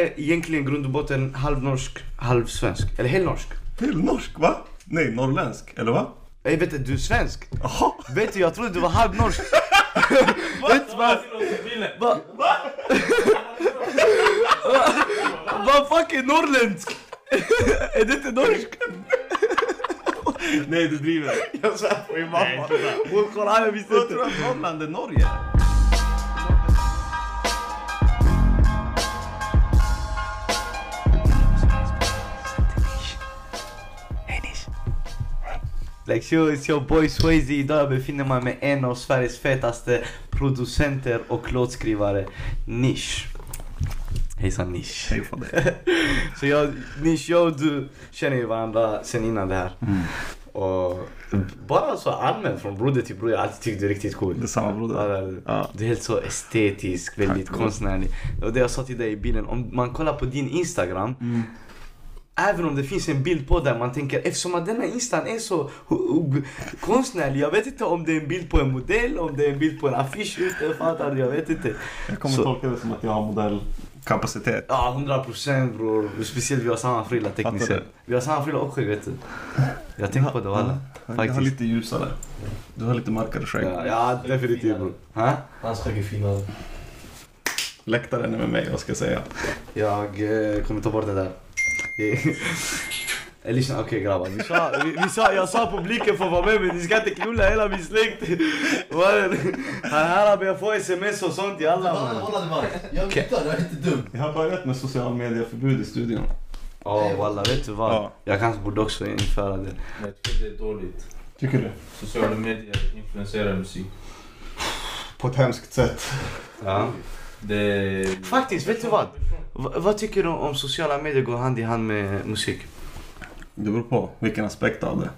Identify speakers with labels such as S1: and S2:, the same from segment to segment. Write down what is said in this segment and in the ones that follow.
S1: är egentligen grund och botten halvnorsk, halvsvensk. Eller helnorsk.
S2: Till norsk va? Nej, norrländsk. Eller va?
S1: Jag vet inte, du är svensk.
S2: Jaha.
S1: Vet du, jag trodde du var halvnorsk. vet du vad? Va? Vad fuck är norrländsk? är det inte norsk?
S2: Nej, du driver.
S1: Jag svär på min mamma. Hon kollade, jag visste inte.
S2: tror att Norrland är Norge.
S1: Like it's your boy Swayze. Idag befinner man mig med en av Sveriges fetaste producenter och låtskrivare, Nish. Hejsan Nish.
S2: Hej på dig.
S1: Så jag, Nish, jag och du känner ju varandra sen innan det här. Och bara så allmänt från broder till broder, jag har alltid tyckt du är riktigt cool.
S2: Detsamma broder.
S1: Ja. Du är helt så estetisk, väldigt
S2: Tack.
S1: konstnärlig. Och det jag sa till dig i bilen, om man kollar på din Instagram Även om det finns en bild på där man tänker eftersom att denna instan är så konstnärlig Jag vet inte om det är en bild på en modell, om det är en bild på en affisch ute, fattar du? Jag vet inte
S2: Jag kommer
S1: Så-
S2: tolka det som att jag har modellkapacitet.
S1: Ja, 100 procent bror. Speciellt vi har samma frilla tekniskt sett. Vi har samma frilla och skägg vet du. Jag tänkte på det walla.
S2: Jag har lite ljusare. Du har lite mörkare skägg.
S1: Ja, ja definitivt bror. Ha?
S3: Hans skägg är finare.
S2: Läktaren är med mig, vad ska jag säga?
S1: Jag eh, kommer ta bort det där. Eh, Lyssna, okej grabbar. Vi sa, vi, vi sa, jag sa publiken får vara med men ni ska inte knulla hela min släkt. Här här börjar få sms och sånt i alla.
S3: Jag jag är inte dum.
S2: Jag har börjat med social medieförbud i studion.
S1: Ja walla, vet du vad?
S2: Ja.
S1: Jag kanske borde också införa det.
S4: Jag tycker det är dåligt.
S2: Tycker du?
S4: Sociala medier influenserar musik.
S2: På ett hemskt sätt.
S1: Ja.
S4: Det...
S1: Faktiskt, vet du vad? Va, vad tycker du om sociala medier går hand i hand med musik?
S2: Det beror på vilken aspekt av det.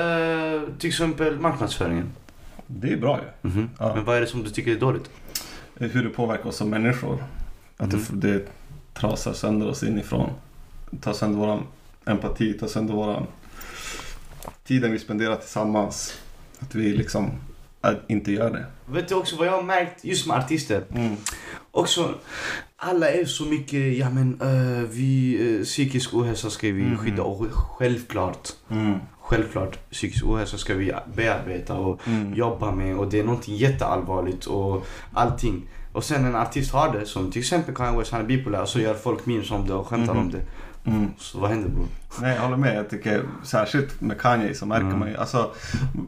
S1: Uh, till exempel marknadsföringen.
S2: Det är bra ju.
S1: Mhm.
S2: Ja.
S1: Men vad är det som du tycker är dåligt?
S2: Hur det påverkar oss som människor. Att det,
S1: Mm.
S2: det trasar sönder oss inifrån. Tar sönder våran empati, tar sönder våran tiden vi spenderar tillsammans. Att vi liksom äh, inte gör det.
S1: Vet du också vad jag har märkt just med artister? Också, alla är så mycket, ja men uh, vi, uh, psykisk ohälsa ska vi
S2: Mhm.
S1: skydda och självklart,
S2: Mm.
S1: självklart psykisk ohälsa ska vi bearbeta och
S2: Mm.
S1: jobba med och det är någonting jätteallvarligt och allting. Och sen en artist har det, som till exempel Kanye West, han är bipolär, så gör folk memes om det och skämtar
S2: Mhm.
S1: om det.
S2: Mm.
S1: Så vad händer bror?
S2: Nej, jag håller med. Jag tycker särskilt med Kanye så märker
S1: Mm.
S2: man ju. Alltså,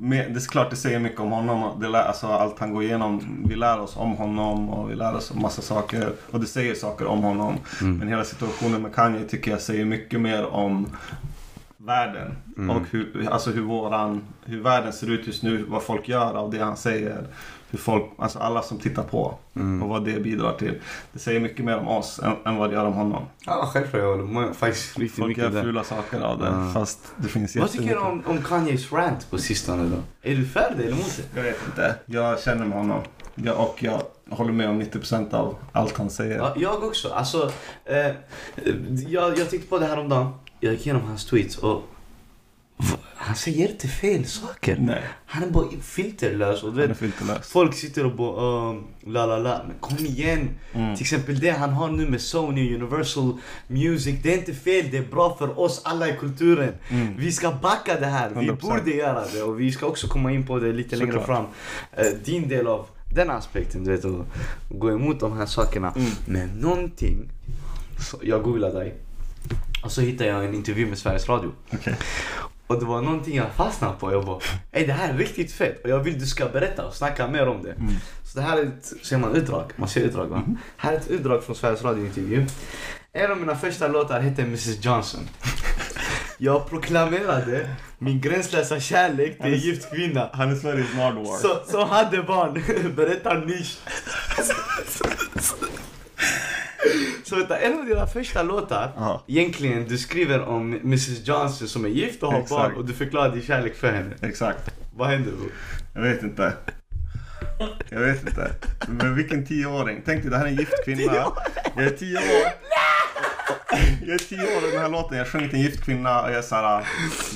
S2: med, det är klart det säger mycket om honom. Det lär, alltså, allt han går igenom. Vi lär oss om honom och vi lär oss om massa saker. Och det säger saker om honom.
S1: Mm.
S2: Men hela situationen med Kanye tycker jag säger mycket mer om världen.
S1: Mm.
S2: Och hur, alltså hur, våran, hur världen ser ut just nu. Vad folk gör av det han säger. Hur folk, alltså alla som tittar på.
S1: Mm.
S2: Och vad det bidrar till. Det säger mycket mer om oss än, än vad det gör om honom.
S1: Ja självklart, jag håller faktiskt riktigt
S2: Folk
S1: mycket
S2: gör fula saker av det.
S1: Ja.
S2: Fast det finns
S1: Vad tycker du om, om Kanyes rant på sistone då? Är du för det eller emot det?
S2: Jag vet inte. Jag känner med honom. Jag, och jag håller med om 90% av allt han säger.
S1: Ja, jag också. Alltså, eh, jag, jag tänkte på det här om dagen. Jag gick igenom hans tweets och han säger inte fel saker.
S2: Nej,
S1: Han är bara filterlös och vet,
S2: filterlös.
S1: folk sitter och bara um, la la la. Men kom igen!
S2: Mm.
S1: Till exempel det han har nu med Sony Universal Music. Det är inte fel, det är bra för oss alla i kulturen.
S2: Mm.
S1: Vi ska backa det här, vi
S2: 100%.
S1: borde göra det och vi ska också komma in på det lite längre
S2: Såklart.
S1: fram. Eh, din del av den aspekten, du vet, att gå emot de här sakerna.
S2: Mm.
S1: Men någonting, så jag googlade dig och så hittade jag en intervju med Sveriges Radio.
S2: Okej.
S1: Och det var någonting jag fastnade på. Jag bara, Ey, det här är riktigt fett och jag vill du ska berätta och snacka mer om det.
S2: Mm.
S1: Så det här är ett, ser man utdrag? Man ser utdrag va? Här är ett utdrag från Sveriges Radio-intervju. En av mina första låtar hette Mrs Johnson. Jag proklamerade min gränslösa kärlek till en gift kvinna.
S2: Han är Sveriges Nardwar.
S1: Så, som hade barn, berättar Nish. Så vänta, en av dina första låtar,
S2: Ja.
S1: egentligen du skriver om Mrs Johnson som är gift och har
S2: Exakt.
S1: barn och du förklarar din kärlek för henne.
S2: Exakt.
S1: Vad händer då?
S2: Jag vet inte. Jag vet inte. Men vilken tioåring. Tänk dig, det här är en gift kvinna. Jag är tio år. Jag är tio år i den här låten. Jag sjunger till en gift kvinna och jag är såhär.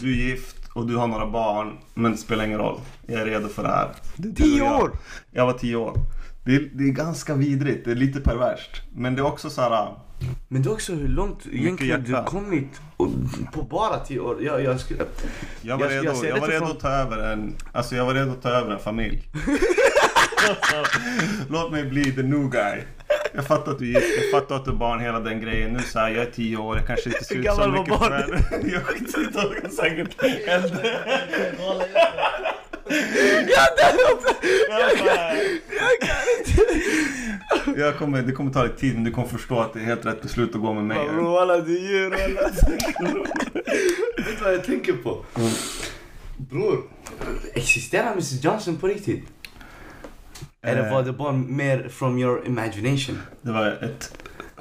S2: Du är gift och du har några barn. Men det spelar ingen roll. Jag är redo för det här. Det
S1: Tio
S2: och jag.
S1: år?
S2: Jag var tio år. Det är, det är ganska vidrigt. Det är lite perverst. Men det är också så här.
S1: Men det är också hur långt egentligen du kommit på bara 10 år. Jag, jag skulle...
S2: Jag var
S1: Jag- jag
S2: redo, jag,
S1: det
S2: var redo att ta över en, alltså jag var redo att ta över en familj. Låt mig bli the new guy. Jag fattar att du gift, jag fattar att du är barn, hela den grejen. Nu så här, jag är 10 år, jag kanske inte ser ut så mycket för Jag skiter i det, jag säkert äldre. Jag bara- Jag kommer, det kommer ta lite tid men du kommer förstå att det är helt rätt beslut att gå med mig.
S1: Bro walla du ger walla. Vet du vad jag tänker på? Bror, existerar Mrs Johnson på riktigt? Eller
S2: Eh.
S1: var det bara mer from your imagination?
S2: Det var ett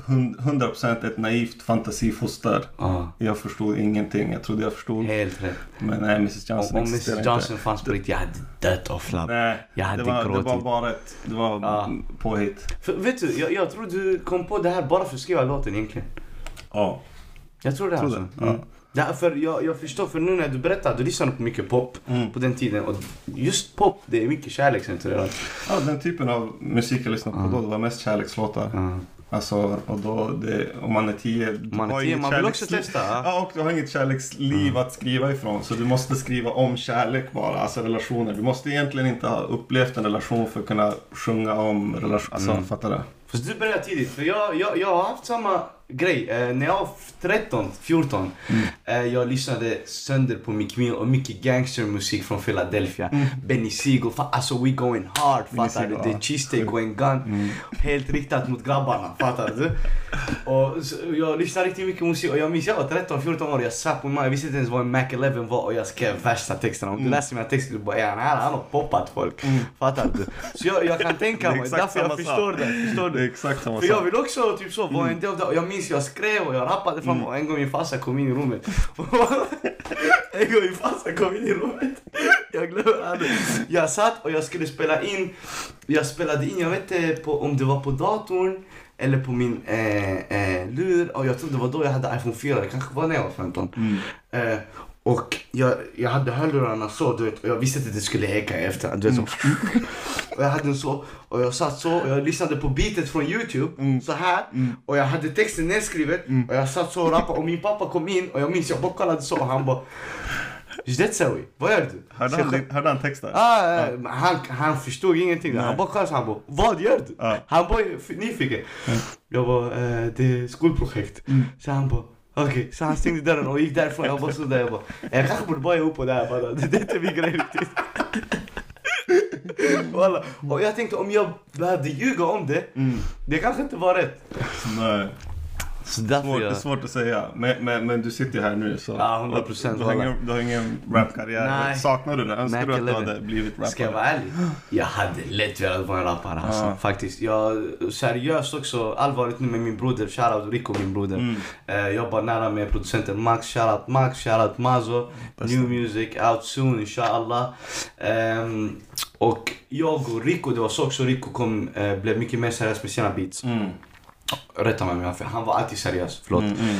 S2: 100% ett naivt fantasifoster.
S1: Ja,
S2: Jag förstod ingenting. Jag trodde jag förstod.
S1: helt rätt.
S2: Men nej, Mrs Johnson
S1: Om, om Mrs
S2: inte.
S1: Johnson fanns på riktigt, jag hade dött av flabb.
S2: Nej,
S1: Jag hade
S2: det var, det var
S1: gråtit.
S2: bara ett det var
S1: Ja.
S2: påhitt.
S1: För, vet du, jag, jag tror du kom på det här bara för att skriva låten egentligen.
S2: Ja.
S1: Jag tror det
S2: Tror
S1: alltså.
S2: det?
S1: Mm. Därför jag, jag förstår, för nu när du berättar, du lyssnade på mycket pop
S2: Mm.
S1: på den tiden och just pop, det är mycket kärlekscentrerad.
S2: ja, den typen av musik jag lyssnade på
S1: Ja.
S2: då, det var mest kärlekslåtar.
S1: Ja.
S2: Alltså, och då, det, om man är tio, du
S1: man är
S2: har
S1: tio, man vill också testa. Ja.
S2: Och du har inget kärleksliv att skriva ifrån. Så du måste skriva om kärlek bara, alltså relationer. Du måste egentligen inte ha upplevt en relation för att kunna sjunga om relation. Alltså,
S1: Mm.
S2: fattar du?
S1: Fast du började tidigt, för jag, jag, jag har haft samma grej. Eh, när jag var 13, 14,
S2: Mm.
S1: eh, jag lyssnade sönder på mycket, och mycket gangstermusik från Philadelphia.
S2: Mm.
S1: Benny Siegel, fa- alltså we going hard, fattar du? Det är cheesesteak going gun.
S2: Mm.
S1: Helt riktat mot grabbarna, fattar du? Och så, jag lyssnade riktigt mycket musik och jag minns jag var 13-14 år, jag satt på mig, jag visste inte ens vad en Mac 11 var och jag skrev värsta texterna. Om du
S2: Mm.
S1: läser mina texter, du bara han, han har poppat folk.
S2: Mm.
S1: Fattar du? Så jag, jag kan tänka
S2: Det är
S1: mig, därför jag förstår
S2: sak.
S1: det. Förstår
S2: Det
S1: du?
S2: exakt samma
S1: För jag
S2: sak.
S1: vill också typ så vara en del av det. Och jag minns jag skrev och jag rappade fram och en gång min farsa kom in i rummet. en gång min farsa kom in i rummet. Jag glömmer aldrig. Jag satt och jag skulle spela in. Jag spelade in, jag vet inte på, om det var på datorn eller på min eh, eh, lur. Och jag tror det var då jag hade iPhone 4, det kanske var när jag var 15.
S2: Mm.
S1: Eh, och jag, jag hade hörlurarna så, du vet, och jag visste att det skulle eka i efterhand. Du vet, så. Och jag hade den så, och jag satt så, och jag lyssnade på beatet från Youtube,
S2: Mm.
S1: så här Och jag hade texten nedskrivet, och jag satt så och rappade, och min pappa kom in, och jag minns, jag bara kollade så, och han bara Zoe? Vad gör du?
S2: Hörde han,
S1: jag-
S2: hörde han texten?
S1: Ah, eh, han, han förstod ingenting.
S2: Nej.
S1: Han bara kollade han bara, vad gör du?
S2: Ja.
S1: Han f- nyfiken. Jag bara, eh, det är skolprojekt.
S2: Mm.
S1: Så han bara, okej. Så han stängde dörren och gick därifrån. Jag bara stod där jag bara, jag kanske borde bara ihop på det här bara. Det det är inte min grej riktigt. Walla. Och jag tänkte om jag behövde ljuga om det,
S2: Mm.
S1: det kanske inte var rätt.
S2: Nej.
S1: Så
S2: Svårt, det är svårt att säga. Men, men, men du sitter ju här nu så...
S1: Ja, 100%
S2: Du har ingen, du har ingen rapkarriär.
S1: Nej.
S2: Saknar du det? Önskar du att du
S1: 11.
S2: hade blivit rappare?
S1: Ska jag vara ärlig? Jag hade lätt velat vara rappare alltså.
S2: Ja.
S1: Faktiskt. Jag seriöst också, allvarligt nu med min broder, shoutout Rico min broder.
S2: Mm.
S1: Eh, jobbar nära med producenten Max, shoutout Max, shoutout Mazo.
S2: Bästa.
S1: New music out soon inshallah. Ehm, och jag och Rico, det var så också Rico kom, eh, blev mycket mer seriös med sina beats.
S2: Mm.
S1: Rätta mig om jag har fel, han var alltid seriös, förlåt.
S2: Mm, mm.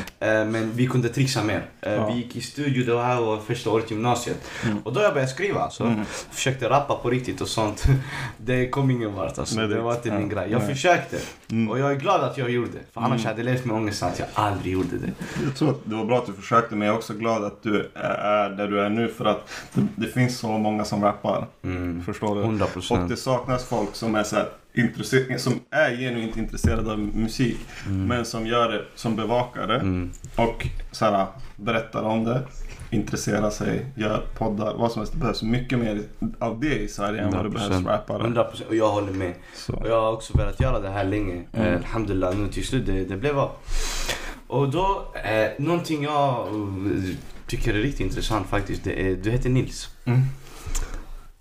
S1: Eh, Men vi kunde trixa mer. Eh,
S2: Ja.
S1: Vi gick i studio, det här var första året i gymnasiet.
S2: Mm.
S1: Och då jag började skriva alltså.
S2: Mm.
S1: Försökte rappa på riktigt och sånt. Det kom ingen vart alltså.
S2: Nej, det-
S1: det var inte min
S2: ja,
S1: grej. Jag
S2: nej.
S1: försökte.
S2: Mm.
S1: Och jag är glad att jag gjorde. För annars
S2: Mm.
S1: hade jag levt med ångesten att jag aldrig gjorde det.
S2: Jag tror att det var bra att du försökte men jag är också glad att du är där du är nu för att det, det finns så många som rappar.
S1: Mm.
S2: Förstår du?
S1: 100
S2: Och
S1: procent.
S2: det saknas folk som är, så här, som är genuint intresserade av musik men som gör det som bevakare
S1: Mm.
S2: och så här, berättar om det. Intresserar sig, gör poddar, vad som helst. Det behövs mycket mer av det i Sverige än vad det behövs
S1: 100%.
S2: rappare.
S1: 100% och jag håller med.
S2: Så.
S1: Och jag har också velat göra det här länge.
S2: Mm.
S1: Eh, Alhamdulillah, nu till slut det, det blev av. Och då, eh, någonting jag eh, tycker är riktigt intressant faktiskt. Det är, du heter Nils.
S2: Mm.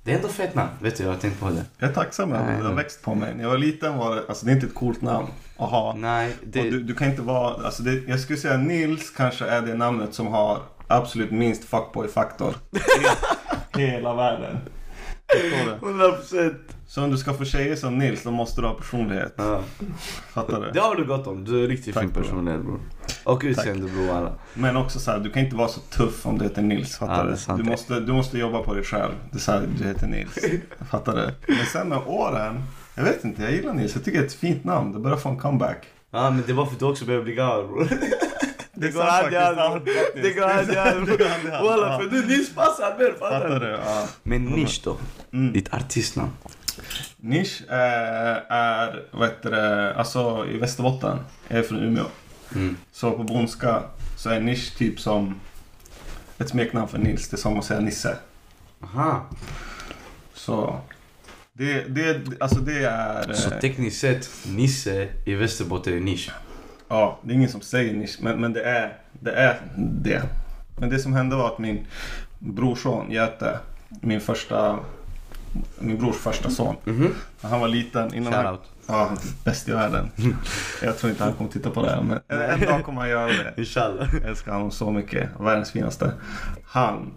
S1: Det är ändå fett namn, vet du, jag har tänkt på det.
S2: Jag är tacksam över att det har
S1: nej.
S2: växt på mig. När jag var liten var det, alltså det är inte ett coolt namn att ha.
S1: Nej, det...
S2: Du, du kan inte vara, alltså det, jag skulle säga Nils kanske är det namnet som har absolut minst fuckboy-faktor. hela världen. Förstår du?
S1: 100 procent.
S2: Så om du ska få tjejer som Nils då måste du ha personlighet.
S1: Ja.
S2: Fattar du?
S1: Det har du gott om. Du är riktigt
S2: Tack,
S1: fin personlighet bror. Och utseende bror alla.
S2: Men också så här, du kan inte vara så tuff om du heter Nils.
S1: Ja,
S2: Fattar
S1: det är
S2: du?
S1: sant.
S2: Du måste, du måste jobba på dig själv. Det är så här, du heter Nils. Fattar du? Men sen med åren, jag vet inte, jag gillar Nils. Jag tycker det är ett fint namn. Det börjar få en comeback.
S1: Ja men det var för att du också behöver bli gammal bror. Det går hand i hand. Det går hand i hand. Walla för du Nils passar mer
S2: Fattar
S1: fattar
S2: du?
S1: Men nisch då?
S2: Mm.
S1: Ditt artistnamn?
S2: Nisch är, är vad heter det, alltså i Västerbotten. Jag är från Umeå.
S1: Mm.
S2: Så på bondska så är nisch typ som ett smeknamn för Nils. Det är som att säga Nisse.
S1: Aha.
S2: Så det, det, alltså det är...
S1: Så
S2: eh,
S1: tekniskt sett, Nisse i Västerbotten är nisch.
S2: Ja, det är ingen som säger nisch, men, men det, är, det är det. Men det som hände var att min brorson Göte, min första, min brors första son,
S1: Mhm.
S2: när han var liten innan han,
S1: Shoutout.
S2: Ja, bäst i världen. Jag tror inte han kommer titta på det här, men en, en dag kommer han göra det.
S1: Inshallah.
S2: Jag älskar honom så mycket, världens finaste. Han,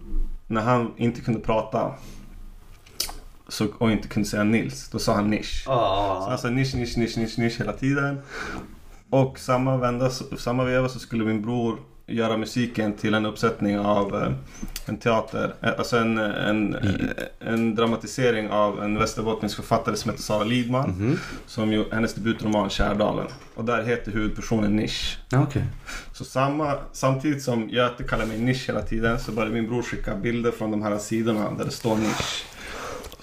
S2: när han inte kunde prata så, och inte kunde säga Nils, då sa han nisch. Så
S1: Ah.
S2: han sa nisch, nisch, nisch, nisch, nisch hela tiden. Och samma, vända, samma veva så skulle min bror göra musiken till en uppsättning av eh, en teater, eh, alltså en, en, en dramatisering av en västerbottnisk författare som heter Sara Lidman.
S1: Mhm.
S2: Som ju, hennes debutroman Kärdalen. Och där heter huvudpersonen Nisch.
S1: Ja, Okej.
S2: Så samma, samtidigt som Göte kallar mig Nisch hela tiden så började min bror skicka bilder från de här sidorna där det står Nisch.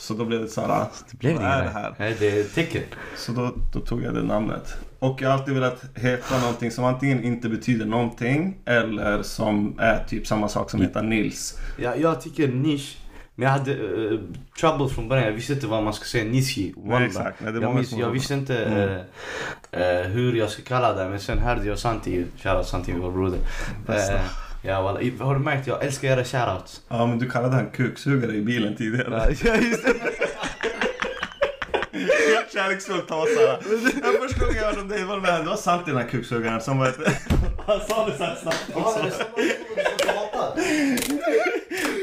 S2: Så då blev det så här,
S1: Det blev
S2: vad är det här?
S1: Nej, det är tecken.
S2: Så då, då tog jag det namnet. Och jag har alltid velat heta någonting som antingen inte betyder någonting eller som är typ samma sak som heter Nils.
S1: Ja, jag tycker nisch. Men jag hade eh, trouble från början. Jag visste inte vad man ska säga. Nishi. Wallah.
S2: exakt. Nej,
S1: jag,
S2: som
S1: jag visste inte
S2: Mm.
S1: eh, eh, hur jag ska kalla det. Men sen hörde jag Santi. Shoutout Santi, vår broder. Ja, wallah. I- Har du märkt? Jag älskar att göra shoutouts.
S2: Ja men du kallade han kuksugare i bilen tidigare.
S1: Ja, just det.
S2: Helt såhär. Den första gången jag hörde om dig var det med, det var sant i den här kuksugaren som var ett... Han sa det såhär snabbt också.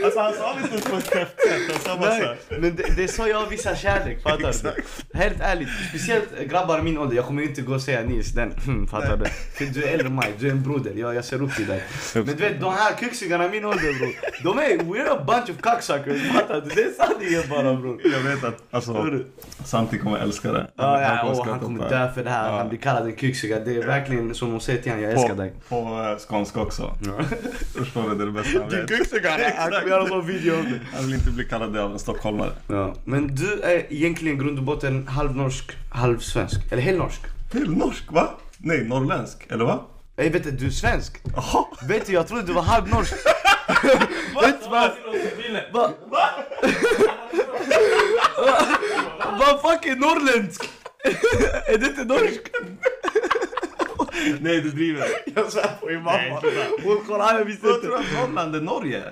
S2: Alltså han sa det inte ens på ett tufft sätt. Han sa.
S1: Nej, men det, det är så jag visar kärlek, fattar du? Helt ärligt, speciellt grabbar min ålder, jag kommer inte gå och säga Nils den, hmm, fattar du? För du är äldre än mig, du är en broder, jag, jag ser upp till dig. Men du vet de här kuksugarna i min ålder bror, de är, we're a bunch of cocksuckers, fattar du? Det är sanningen bara bror.
S2: Jag vet att alltså. Santi kommer älska det.
S1: Ja, ja,
S2: kommer
S1: och
S2: skratta
S1: han kommer dö för det här,
S2: Ja.
S1: han blir kallad en kuksuga. Det är verkligen som att säga till honom, jag älskar
S2: På,
S1: dig.
S2: på eh, skånska också. Förstår du? Det är det bästa han vet.
S1: Han kommer göra en sån video om det.
S2: Han vill inte bli kallad det av en stockholmare.
S1: Ja. Men du är egentligen grund och botten halvnorsk, halvsvensk. Eller helnorsk.
S2: Helnorsk va? Nej, norrländsk. Eller va?
S1: Jag vet inte, du är svensk.
S2: Jaha.
S1: Vet du, jag trodde du var halvnorsk. Vet du vad? Va? Vad fuck är norrländsk? är det inte norsk?
S2: Nej, du driver.
S1: Jag svär på min mamma. Hon kollade, jag visste
S2: Jag tror
S1: inte.
S2: att Norrland är Norge.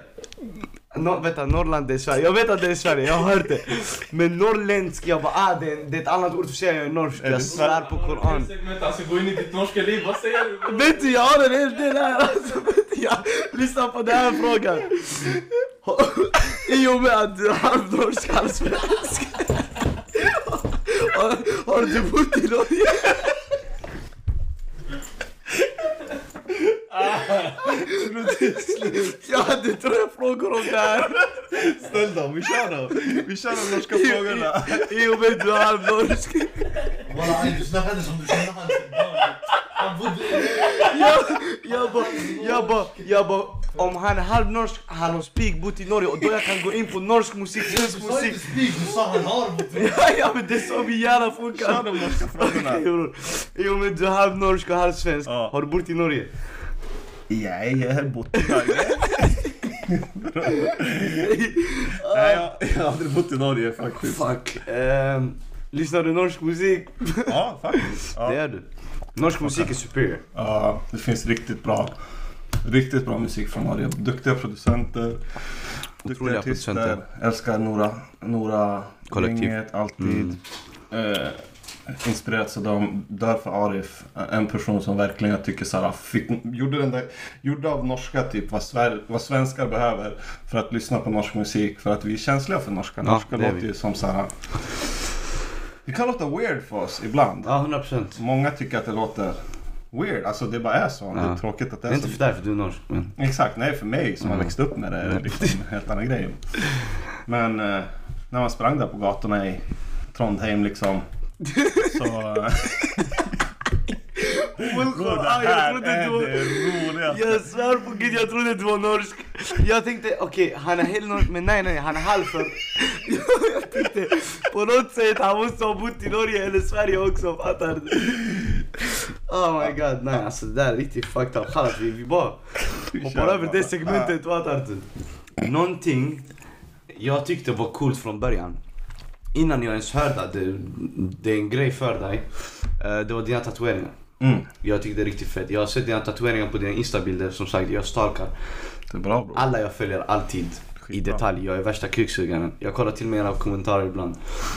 S1: No, vänta, Norrland är Sverige. Jag vet att det är Sverige, jag har hört det. Men norrländsk, jag bara ah det är, det är ett annat ord för att säga jag är norsk. Jag svär på Koran.
S4: Han ska gå in i ditt norska liv, vad säger du?
S1: Vet du, jag har en hel del här alltså. Du, jag, lyssna på den här frågan. I och med att du är halvnorsk, halvsvensk. Har, har du bott i Norge? Jag hade tre frågor om det här.
S2: Ställ dem, vi kör dem. Vi kör de norska frågorna.
S1: I och med du är halvnorsk.
S3: Walla du snackade som du kände han sedan barnet. Han bodde
S1: Jag, bara, jag bara, jag bara, om han är halvnorsk, han har speak bott i Norge och då jag kan gå in på norsk musik,
S3: Du
S1: svensk
S3: sa inte
S1: musik.
S3: spik, du sa han har bott
S1: Ja, ja men det är så min hjärna
S2: Kör
S1: funkar.
S2: de norska frågorna.
S1: med att du är halvnorsk och halvsvensk, har du bott i Norge?
S2: Ja, jag har bott i Norge. Nej, jag, jag har aldrig bott i Norge faktiskt.
S1: Fuck. Ehm, lyssnar du norsk musik?
S2: Ja, faktiskt.
S1: Det
S2: Ja.
S1: är du. Norsk musik är superior.
S2: ja, det finns riktigt bra, riktigt bra musik från Norge. Duktiga producenter. Duktiga artister. Älskar Nora, Nora
S1: Kollektiv.
S2: gänget, alltid.
S1: Mm.
S2: Eh, inspirerats av dem. Dör för Arif. En person som verkligen jag tycker såhär, fick, gjorde, den där, gjorde av norska typ vad, Sver, vad svenskar behöver för att lyssna på norsk musik. För att vi är känsliga för norska.
S1: Ja,
S2: Norska
S1: det är
S2: låter
S1: vi.
S2: ju som såhär. Det kan låta weird för oss ibland.
S1: Ja, 100 procent.
S2: Många tycker att det låter weird. Alltså det bara är så. Det är
S1: Ja.
S2: tråkigt att det
S1: Det
S2: är
S1: är inte
S2: så.
S1: för dig för du är norsk. Men...
S2: Exakt, nej för mig som har
S1: Mm.
S2: växt upp med det är det liksom en helt annan grej. Men eh, när man sprang där på gatorna i Trondheim liksom. Så... det
S1: Ah, jag trodde var-
S2: roligaste.
S1: Jag svär på gud, jag trodde det var norsk. Jag tänkte, okej, han är helt norsk, men nej nej, han är halvför. Jag tänkte, på något sätt, han måste ha bott i Norge eller Sverige också, fattar du? Oh my god, nej alltså det där är riktigt fucked up. Chalas, vi, vi bara hoppar över det segmentet, fattar du? Någonting jag tyckte var coolt från början. Innan jag ens hörde att det, det är en grej för dig. eh, Det var dina tatueringar.
S2: Mm.
S1: Jag tyckte det är riktigt fett. Jag har sett dina tatueringar på dina instabilder. Som sagt, jag stalkar.
S2: Det är bra bro.
S1: Alla jag följer alltid. I detalj. Jag är värsta kuksugaren. Jag kollar till och med era kommentarer ibland.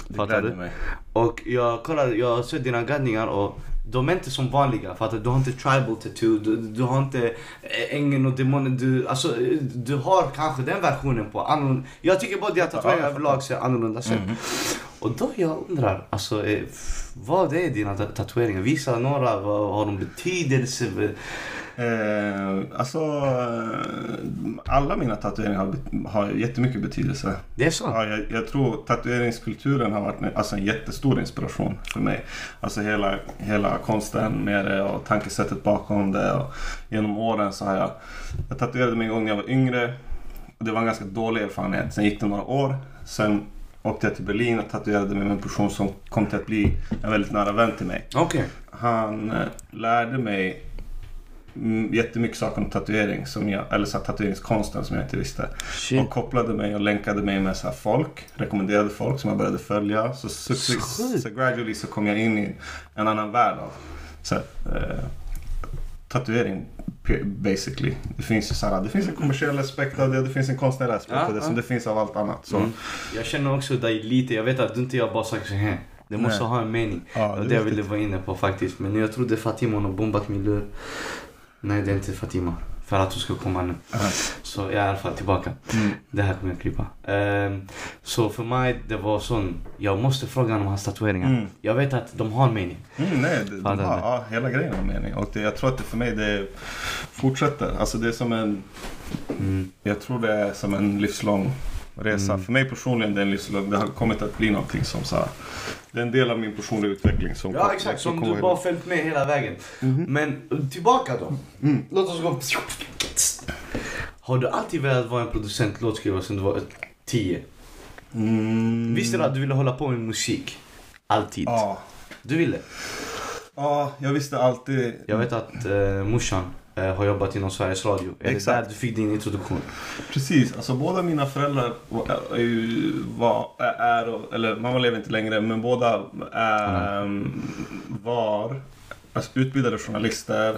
S2: Det
S1: Fattar du?
S2: mig.
S1: Och jag kollar, jag har sett dina gaddningar och de är inte som vanliga. Fattar du? Du har inte tribal tattoo, du, du har inte eh, ängeln och demonen. Du, alltså, du har kanske den versionen på annorlunda. Jag tycker bara dina tatueringar
S2: jag
S1: överlag ser annorlunda ut.
S2: Mhm.
S1: Och då jag undrar, alltså eh, vad är dina ta- tatueringar? Visa några, vad har de betydelse?
S2: Eh, alltså, eh, alla mina tatueringar har, har jättemycket betydelse.
S1: Det är så?
S2: Ja, jag, jag tror tatueringskulturen har varit en- alltså en jättestor inspiration för mig. Alltså hela, hela konsten med det och tankesättet bakom det. Och genom åren så har jag... Jag tatuerade mig en gång när jag var yngre. Och det var en ganska dålig erfarenhet. Sen gick det några år. Sen åkte jag till Berlin och tatuerade mig med en person som kom till att bli en väldigt nära vän till mig.
S1: Okej.
S2: Han eh, lärde mig jättemycket saker om tatuering, som jag, eller så tatueringskonsten som jag inte visste.
S1: Shit.
S2: Och kopplade mig och länkade mig med så här folk, rekommenderade folk som jag började följa. Så, success,
S1: sjukt.
S2: så gradually så kom jag in i en annan värld av så här, eh, tatuering basically. Det finns ju så här, det finns en kommersiell aspekt av det, det finns en konstnärlig aspekt
S1: Ja,
S2: av det som
S1: ja.
S2: det finns av allt annat. Så,
S1: Mm. Jag känner också dig lite, jag vet att du inte jag bara sagt så här. Det måste
S2: Nej.
S1: ha en mening.
S2: Ja,
S1: det var
S2: det
S1: jag ville vara inne på faktiskt. Men jag trodde Fatima har bombat min lur. Nej det är inte Fatima. För att hon ska komma nu.
S2: Aha.
S1: Så jag är i alla fall tillbaka.
S2: Mm.
S1: Det här kommer jag klippa. Ehm, så för mig det var sån, jag måste fråga om hans tatueringar.
S2: Mm.
S1: Jag vet att de har en mening.
S2: Mm, nej, de
S1: Fattar
S2: har, ja, hela grejen har mening. Och det, jag tror att det för mig det fortsätter. Alltså det är som en,
S1: Mm.
S2: jag tror det är som en livslång resa.
S1: Mm.
S2: För mig personligen det är en livslång, det har kommit att bli någonting som så här, det är en del av min personliga utveckling. Som
S1: Ja exakt, som du bara följt med hela vägen.
S2: Mhm.
S1: Men tillbaka då.
S2: Mm.
S1: Låt oss gå. Har du alltid velat vara en producent, låtskrivare sen du var 10?
S2: Mm.
S1: Visste du att du ville hålla på med musik? Alltid.
S2: Ja.
S1: Du ville?
S2: Ja, jag visste alltid.
S1: Jag vet att eh, morsan har jobbat inom Sveriges Radio. Är
S2: Exakt.
S1: det där du fick din introduktion?
S2: Precis, alltså båda mina föräldrar är, ju- var, är, eller mamma lever inte längre, men båda är,
S1: Mm.
S2: var alltså, utbildade journalister.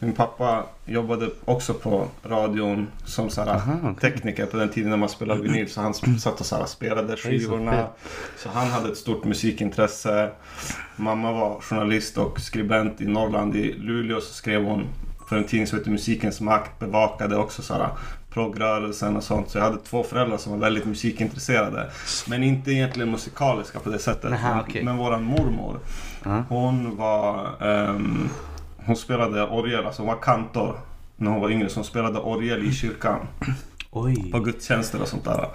S2: Min pappa jobbade också på radion som så här,
S1: Aha, okej.
S2: tekniker på den tiden när man spelade vinyl. Så han sp- satt och så här, spelade skivorna. Så han hade ett stort musikintresse. Mamma var journalist och skribent i Norrland. I Luleå så skrev hon för en tidning som heter Musikens makt. Bevakade också så här progrörelsen och sånt. Så jag hade två föräldrar som var väldigt musikintresserade. Men inte egentligen musikaliska på det sättet. Men-
S1: okej.
S2: Men våran mormor,
S1: Ja.
S2: hon var... ehm, hon spelade orgel, alltså hon var kantor när hon var yngre. Så hon spelade orgel i kyrkan
S1: Oj.
S2: på gudstjänster och sånt där.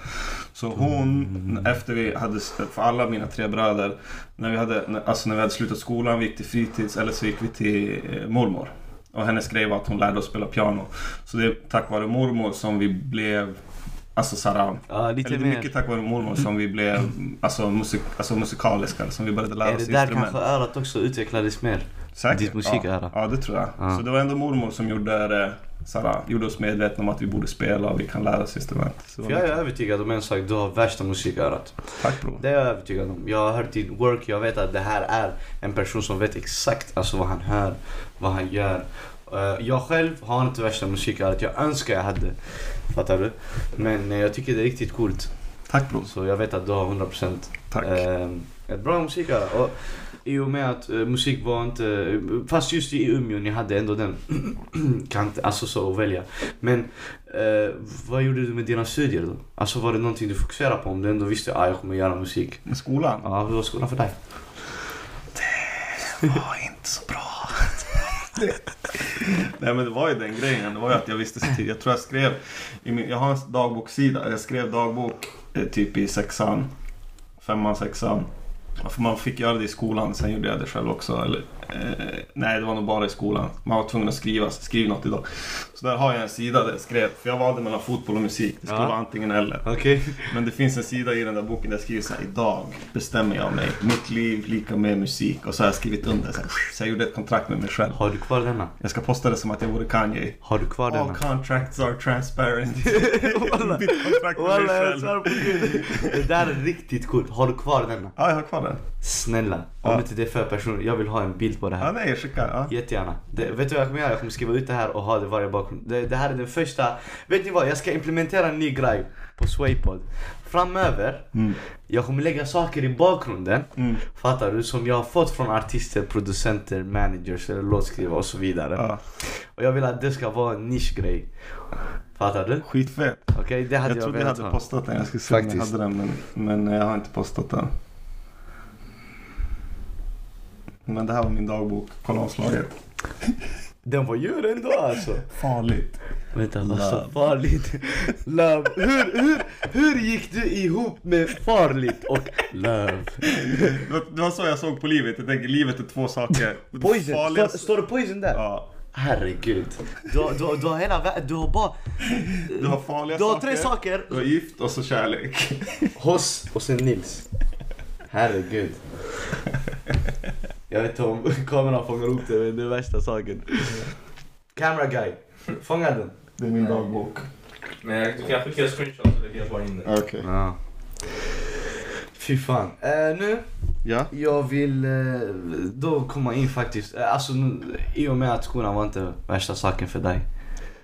S2: Så hon, efter vi hade, för alla mina tre bröder, när vi hade, alltså när vi hade slutat skolan, vi gick till fritids eller så gick vi till eh, mormor. Och hennes grej var att hon lärde oss spela piano. Så det är tack vare mormor som vi blev, alltså såhär,
S1: Ja, lite
S2: eller det är
S1: mer.
S2: mycket tack vare mormor som vi blev alltså, musik, alltså musikaliska, som vi började lära
S1: Är
S2: oss
S1: det där
S2: instrument.
S1: kanske örat också utvecklades mer?
S2: Säkert.
S1: ditt musiköra?
S2: Ja, ja, det tror jag.
S1: Ja.
S2: Så det var ändå mormor som gjorde, det, såhär, gjorde oss medvetna om att vi borde spela och vi kan lära oss instrument.
S1: För jag är övertygad om en sak, du har värsta musikörat.
S2: Tack bror.
S1: Det är jag övertygad om. Jag har hört ditt work, jag vet att det här är en person som vet exakt alltså, vad han hör, vad han gör. Eh, jag själv har inte värsta musikörat, jag önskar jag hade. Fattar du? Men eh, jag tycker det är riktigt coolt.
S2: Tack bror.
S1: Så jag vet att du har 100%
S2: Tack.
S1: eh, ett bra musiköra. Och i och med att eh, musik var inte... Fast just i Umeå, ni hade ändå den kant, alltså så att välja. Men eh, vad gjorde du med dina studier då? Alltså var det någonting du fokuserade på om du ändå visste att ah, jag kommer göra musik?
S2: Med skolan?
S1: Ja, hur var skolan för dig?
S2: var inte så bra. Nej men det var ju den grejen. Det var ju att jag visste så tid. Jag tror jag skrev, min, jag har en dagbokssida. Jag skrev dagbok eh, typ i sexan, femman, sexan. För man fick göra det i skolan, sen gjorde jag det själv också. Eller, eh, nej, det var nog bara i skolan. Man var tvungen att skriva, skriv något idag. Så där har jag en sida där jag skrev, för jag valde mellan fotboll och musik. Det skulle
S1: Ja.
S2: vara antingen eller.
S1: Okej.
S2: Men det finns en sida i den där boken där jag skriver så här, idag bestämmer jag mig. Mitt liv lika med musik. Och så har jag skrivit under så här, så jag gjorde ett kontrakt med mig själv.
S1: Har du kvar denna?
S2: Jag ska posta det som att jag vore Kanye.
S1: Har du kvar
S2: All
S1: denna?
S2: contracts are transparent.
S1: Walla. Jag svär på gud. Det där är riktigt coolt. Har du kvar denna?
S2: Ja, jag har kvar den.
S1: Snälla. Om
S2: Ja.
S1: inte det är för personligt. Jag vill ha en bild på det
S2: Ja,
S1: här.
S2: nej, jag skickar. Ja.
S1: Jättegärna. Det, vet du vad jag kommer göra? Jag kommer skriva ut det här och ha det varje bakgrund. Det, det här är den första... Vet ni vad? Jag ska implementera en ny grej på Swaypod. Framöver,
S2: Mm.
S1: jag kommer lägga saker i bakgrunden.
S2: Mm.
S1: Fattar du? Som jag har fått från artister, producenter, managers eller låtskrivare och så vidare.
S2: Ja.
S1: Och jag vill att det ska vara en nischgrej. Fattar du?
S2: Skitfett.
S1: Okej, det hade
S2: Jag
S1: jag,
S2: trodde jag hade
S1: ha.
S2: postat den. Jag skulle se om jag hade den men, men jag har inte postat den. Men det här var min dagbok. Kolla omslaget.
S1: Den var djur ändå alltså.
S2: Farligt.
S1: Vänta, vad sa
S2: Love.
S1: farligt? Love. Hur, hur, hur gick du ihop med farligt och love?
S2: Det var, så jag såg på livet. Jag tänker livet är två saker.
S1: Poison,
S2: Farliga-
S1: står, står det poison där?
S2: Ja.
S1: Herregud. Du, har- du, du har hela världen, du har bara...
S2: Du har farliga
S1: Du har
S2: saker.
S1: tre saker.
S2: Du har gift och så kärlek.
S1: Hos och sen Nils. Herregud. Jag vet inte om kameran fångar upp det, men det är värsta saken. Camera guy. Fånga den.
S2: Det är min dagbok.
S4: Men jag- du kan skicka screenshot så lägger jag bara in det.
S2: Okej.
S1: Ja. Fy fan. Eh, nu,
S2: Ja.
S1: jag vill eh, då komma in faktiskt. Eh, alltså nu, i och med att skolan var inte värsta saken för dig.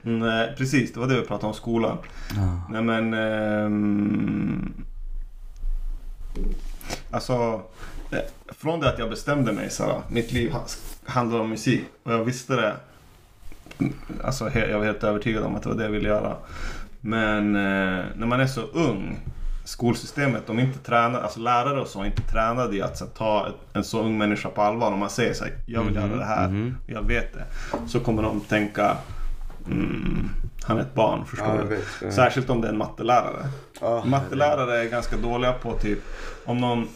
S2: Nej, precis. Det var det vi pratade om skolan. Nej men... ehm, alltså... eh, Från det att jag bestämde mig så mitt liv ha- handlar om musik och jag visste det. Mm, Alltså jag var helt övertygad om att det var det jag ville göra. Men eh, när man är så ung, skolsystemet, de inte tränar, alltså lärare och så, inte tränade i att så, ta en så ung människa på allvar. Om man säger så här, jag vill göra det här,
S1: mhm.
S2: jag vet det. Så kommer de tänka, mm, han är ett barn, förstår du? Särskilt om det är en mattelärare. Mattelärare är ganska dåliga på typ om någon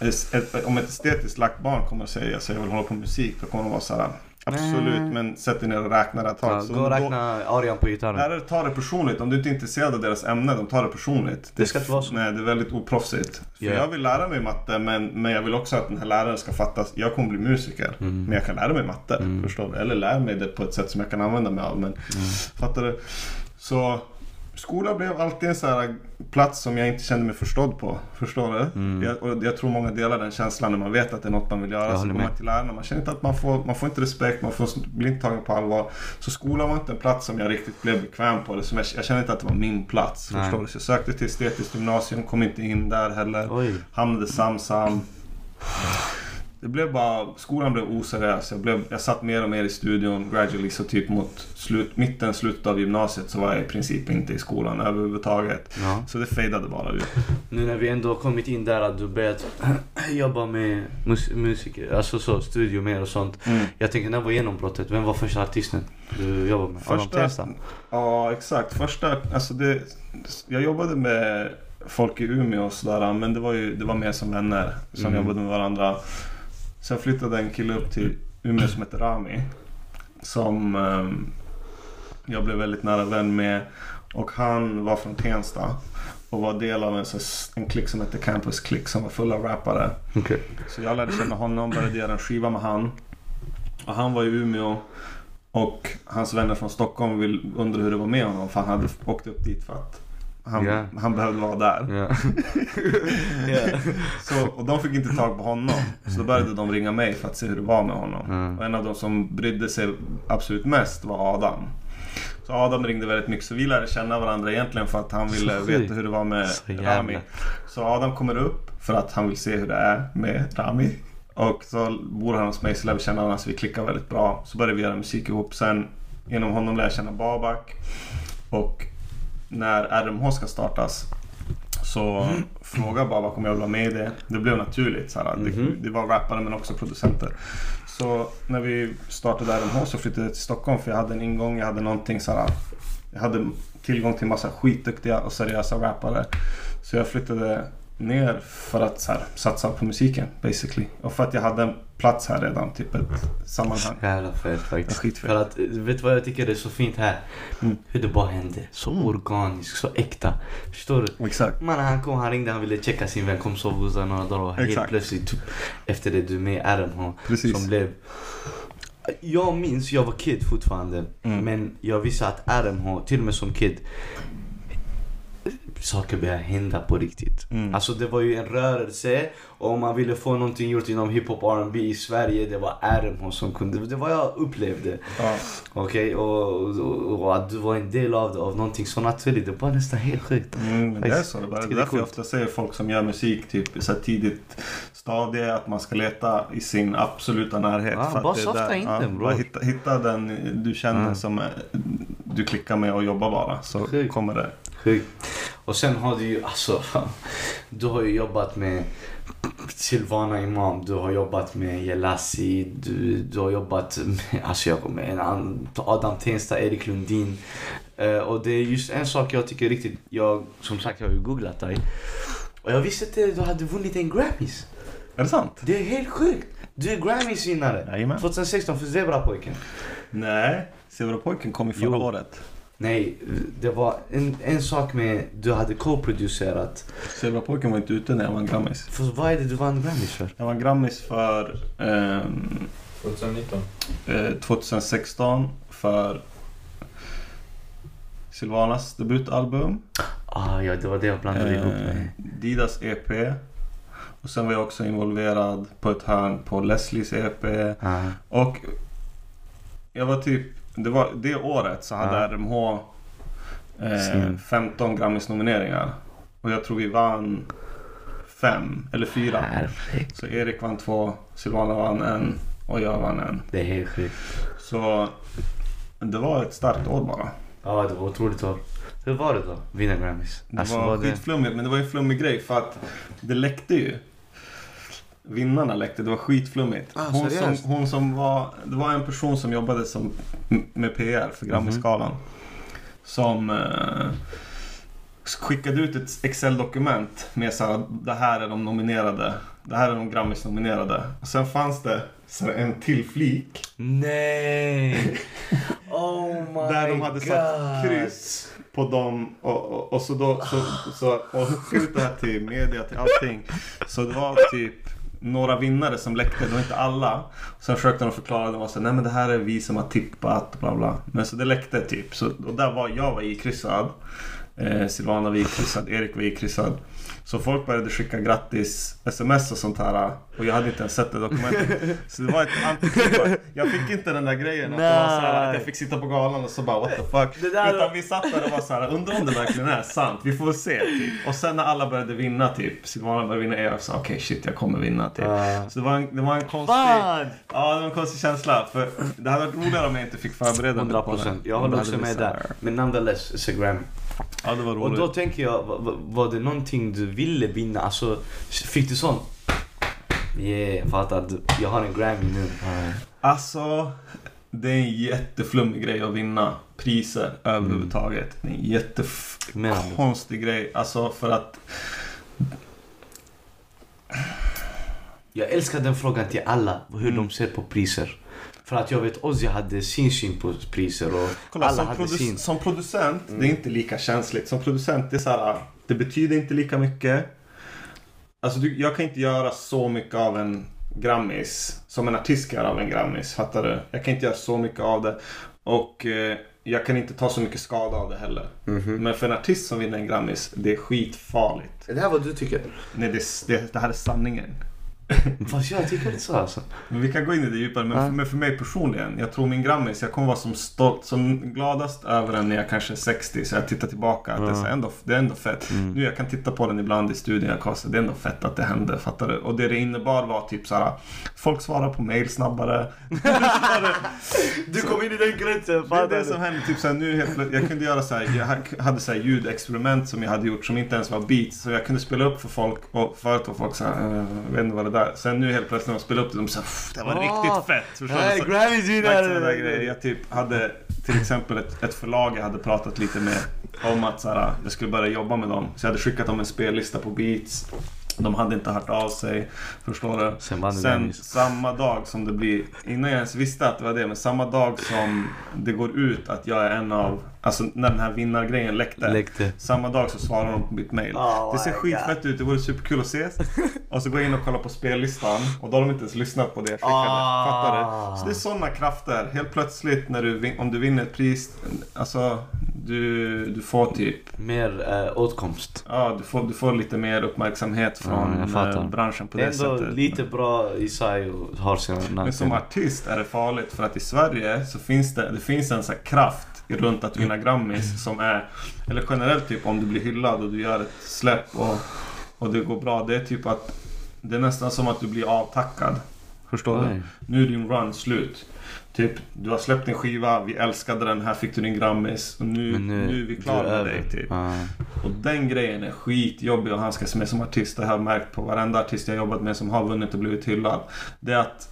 S2: ett, om ett estetiskt lagt barn kommer att säga att jag vill hålla på med musik då kommer de vara så här absolut
S1: Nej.
S2: men sätt dig ner och räkna det här
S1: Ja, gå och
S2: då-
S1: räkna arian på gitarren.
S2: Lärare tar det personligt. Om du inte är intresserad av deras ämne, de tar det personligt.
S1: Det ska inte vara så.
S2: Nej, det är väldigt oproffsigt. För
S1: Ja.
S2: jag vill lära mig matte, men, men jag vill också att den här läraren ska fatta att jag kommer bli musiker.
S1: Mm.
S2: Men jag kan lära mig matte, förstår du? Eller lära mig det på ett sätt som jag kan använda mig av. Men,
S1: Mm.
S2: Fattar du? Så skola blev alltid en sån här plats som jag inte kände mig förstådd på. Förstår du?
S1: Mm.
S2: Jag, och jag tror många delar den känslan när man vet att det är något man vill göra. Så går man till lärarna. Man känner inte att man får, man får inte respekt, man får, blir inte tagen på allvar. Så skolan var inte en plats som jag riktigt blev bekväm på. Eller som jag, jag kände inte att det var min plats.
S1: Nej.
S2: Förstår du? Så jag sökte till estetiskt gymnasium, kom inte in där heller.
S1: Oj.
S2: Hamnade Samsam. Det blev bara, skolan blev oseriös. Jag, blev, jag satt mer och mer i studion gradually. Så typ mot slut, mitten, slutet av gymnasiet så var jag i princip inte i skolan överhuvudtaget.
S1: Ja.
S2: Så det fejdade bara ut.
S1: Nu när vi ändå har kommit in där att du börjat jobba med mus musiker, alltså så, studio mer och sånt.
S2: Mm.
S1: Jag tänker när var genombrottet? Vem var första artisten du jobbade med?
S2: Första, ja exakt. Första, alltså det, jag jobbade med folk i Umeå och sådär. Men det var ju det var mer som vänner som
S1: Mm.
S2: jobbade med varandra. Sen flyttade en kille upp till Umeå som heter Rami. Som ehm, jag blev väldigt nära vän med. Och han var från Tensta. Och var del av en, en klick som hette Campus Click som var full av rappare.
S1: Okej.
S2: Så jag lärde känna honom, började göra en skiva med han. Och han var i Umeå. Och hans vänner från Stockholm vill, undrade hur det var med honom för han hade åkt upp dit för att han,
S1: Ja.
S2: han behövde vara där.
S1: Ja. ja.
S2: Så, och de fick inte tag på honom. Så då började de ringa mig för att se hur det var med honom.
S1: Mm.
S2: Och en av de som brydde sig absolut mest var Adam. Så Adam ringde väldigt mycket. Så vi lärde känna varandra egentligen för att han ville
S1: Så
S2: veta hur det var med
S1: Så.
S2: Rami. Så Adam kommer upp för att han vill se hur det är med Rami. Och så bor han hos mig så lär vi känna varandra så vi klickar väldigt bra. Så började vi göra musik ihop. Sen genom honom lär jag känna Babak. Och när RMH ska startas så frågade Babak om jag vill vara med i det. Det blev naturligt. Så här,
S1: Mhm.
S2: det, det var rappare men också producenter. Så när vi startade RMH så flyttade jag till Stockholm för jag hade en ingång. Jag hade någonting så här. Jag hade tillgång till massa skitduktiga och seriösa rappare. Så jag flyttade ner för att så här, satsa på musiken basically. Och för att jag hade en plats här redan, typ ett sammanhang.
S1: Jävla fett faktiskt.
S2: skitfett.
S1: För att, vet du vad jag tycker är så fint här?
S2: Mm.
S1: Hur det bara hände. Så
S2: Mm.
S1: organiskt, så äkta. Förstår du?
S2: Exakt.
S1: Man, han kom, han ringde, han ville checka sin vän, kom sova hos några dagar och helt plötsligt typ, efter det du är med i RMH
S2: Precis.
S1: som blev jag minns, jag var kid fortfarande,
S2: Mm.
S1: men jag visste att RMH, till och med som kid, saker började hända på riktigt.
S2: Mm.
S1: Alltså det var ju en rörelse och om man ville få någonting gjort inom hiphop och R&B i Sverige, det var RMH som kunde, det var jag upplevde.
S2: Ja.
S1: Okej, och, och, och att du var en del av av någonting så naturligt, det var nästan helt sjukt.
S2: Mm, det är så. Det är bara
S1: det är
S2: därför jag ofta säger folk som gör musik typ så tidigt stadie att man ska leta i sin absoluta närhet.
S1: Ja,
S2: för att
S1: bara softa in den, bro.
S2: hitta, hitta den du känner
S1: Ja.
S2: som eh, du klickar med och jobbar bara. Så
S1: Sjukt.
S2: kommer det.
S1: Sjukt. Och sen har du ju, alltså, du har ju jobbat med Silvana Imam, du har jobbat med Jelassi, du, du har jobbat med, alltså jag med en annan, Adam Tensta, Erik Lundin. Eh, och det är just en sak jag tycker riktigt, jag, som sagt jag har ju googlat dig. Och jag visste inte att du hade vunnit en Grammys.
S2: Är det sant?
S1: Det är helt sjukt. Du är Grammys-vinnare.
S2: Jajamän.
S1: 2016 för Zebrapojken.
S2: Nej, Zebrapojken kom ju förra
S1: Jo.
S2: året.
S1: Nej, det var en, en sak med, du hade co-producerat.
S2: Zebrapojken var inte ute när jag vann Grammis.
S1: För vad är det du vann Grammys för?
S2: Jag vann Grammis för ehm,
S4: 2019.
S2: eh, 2016 för Silvanas debutalbum.
S1: Ah, ja, det var det jag blandade ihop
S2: Eh,
S1: med.
S2: Didas EP. Och sen var jag också involverad på ett hörn på Leslies EP.
S1: Ah,
S2: Och jag var typ, det var det året så hade
S1: Ja.
S2: RMH eh,
S1: Sin.
S2: 15 Grammis-nomineringar. Och jag tror vi vann fem eller fyra.
S1: perfekt.
S2: Så Erik vann två, Silvana vann en och jag vann en.
S1: Det är helt sjukt.
S2: Så det var ett starkt år bara.
S1: Ja, det var otroligt år. Hur var det då? Vinna Grammys?
S2: Det
S1: Alltså,
S2: var,
S1: var det...
S2: skitflummigt, men det var ju en flummig grej för att det läckte ju. Vinnarna läckte, det var skitflummigt.
S1: Ah,
S2: hon, som, hon som var, det var en person som jobbade som, med PR för Grammisgalan. Som eh, skickade ut ett Excel-dokument med så här, det här är de nominerade. Det här är de Grammis-nominerade. Och sen fanns det så här, en till flik
S1: Nej! Oh my
S2: Där de hade
S1: god!
S2: satt kryss på dem och, och, och så då så, så, och skickade ut det här till media, till allting. Så det var typ några vinnare som läckte, det var inte alla. Sen försökte de förklara, det var så nej men det här är vi som har tippat, bla bla. Men så det läckte typ. Så, och där var jag var ikryssad. Eh, Silvana var ikryssad, Erik var ikryssad. Så folk började skicka grattis sms och sånt här. Och jag hade inte ens sett det dokumentet. Så det var ett antiklimax. Jag fick inte den där grejen att, det var så här, att jag fick sitta på galan och så bara what the fuck. Utan vi satt där och var så här, undrar om det verkligen är sant. Vi får väl se. Typ. Och sen när alla började vinna typ. Silvana började vinna, jag sa okej shit jag kommer vinna typ.
S1: Ah.
S2: Så det var en, det var en konstig...
S1: Fan!
S2: Ja, det var en konstig känsla. För det hade varit roligare om jag inte fick förbereda mig
S1: 100
S2: på det.
S1: procent. Jag
S2: Då
S1: håller också med där. Men nonetheless, Instagram.
S2: Ja, det var
S1: Och
S2: roligt.
S1: då tänker jag, va- va- var det någonting du ville vinna? Alltså, fick du sån? Yeah, fattar. Du- Jag har en Grammy nu.
S2: Alltså, det är en jätteflummig grej att vinna priser överhuvudtaget. Det är en jättekonstig grej. Alltså för att...
S1: Jag älskar den frågan till alla, hur
S2: Mm.
S1: de ser på priser. För att jag vet Ozzy hade sin syn på priser och
S2: Kolla,
S1: alla
S2: som,
S1: hade
S2: produ-
S1: sin.
S2: som producent,
S1: Mm.
S2: det är inte lika känsligt. Som producent, det är så här, det betyder inte lika mycket. Alltså, du, jag kan inte göra så mycket av en Grammis som en artist kan göra av en Grammis. Fattar du? Jag kan inte göra så mycket av det. Och eh, jag kan inte ta så mycket skada av det heller.
S1: Mhm.
S2: Men för en artist som vinner en Grammis, det är skitfarligt.
S1: Är det här vad du tycker?
S2: Nej, det, det, det här är sanningen.
S1: Fast jag tycker inte så alltså.
S2: Men vi kan gå in i det djupare. Men,
S1: Ja.
S2: för, men för mig personligen, jag tror min Grammis, jag kommer vara som stolt, som gladast över den när jag kanske är 60. Så jag tittar tillbaka, att det, är så ändå, det är ändå fett.
S1: Mm.
S2: Nu jag kan titta på den ibland i studion, jag säga, det är ändå fett att det hände, fattar du? Och det det innebar var typ så här, folk svarar på mail snabbare.
S1: Du kom in i den kretsen,
S2: Det är det som hände, typ såhär, nu helt plötsligt, jag kunde göra så här, jag ha- hade så här ljudexperiment som jag hade gjort som inte ens var beats. Så jag kunde spela upp för folk och förut var folk såhär, äh, jag vet inte vad det där. Sen nu helt plötsligt när de spelade upp det, de sa det var
S1: Ah,
S2: riktigt fett. Förstår du? Där
S1: vinnare!
S2: grejer. Jag typ hade till exempel ett, ett förlag jag hade pratat lite med om att så här, jag skulle börja jobba med dem. Så jag hade skickat dem en spellista på Beats. De hade inte hört av sig. Förstår du?
S1: Sen
S2: Sen samma dag som det blir, innan jag ens visste att det var det, men samma dag som det går ut att jag är en av, alltså när den här vinnargrejen läckte.
S1: Läckte.
S2: Samma dag så svarar de på mitt mail.
S1: Oh
S2: det ser skitfett ut, det vore superkul att ses. Och så går jag in och kollar på spellistan och då har de inte ens lyssnat på det jag skickade.
S1: Ah.
S2: Fattar du? Så det är sådana krafter. Helt plötsligt när du, om du vinner ett pris, alltså du, du får typ
S1: Mer äh, åtkomst.
S2: Ja, du får, du får lite mer uppmärksamhet
S1: Ja,
S2: från
S1: fattar.
S2: eh, branschen på
S1: Det
S2: det,
S1: är ändå
S2: sättet.
S1: lite bra Isai och har sina
S2: Men som artist är det farligt för att i Sverige så finns det, det finns en sån här kraft runt att vinna Grammis som är, eller generellt typ om du blir hyllad och du gör ett släpp och, och det går bra. Det är typ att det är nästan som att du blir avtackad. Förstår
S1: Oj.
S2: du? Nu är din run slut. Typ, du har släppt din skiva, vi älskade den, här fick du din Grammis och nu, nu,
S1: nu,
S2: är vi klara med dig. Typ.
S1: Ja.
S2: Och den grejen är skitjobbig att handskas med som artist. Det har jag märkt på varenda artist jag jobbat med som har vunnit och blivit hyllad. Det är att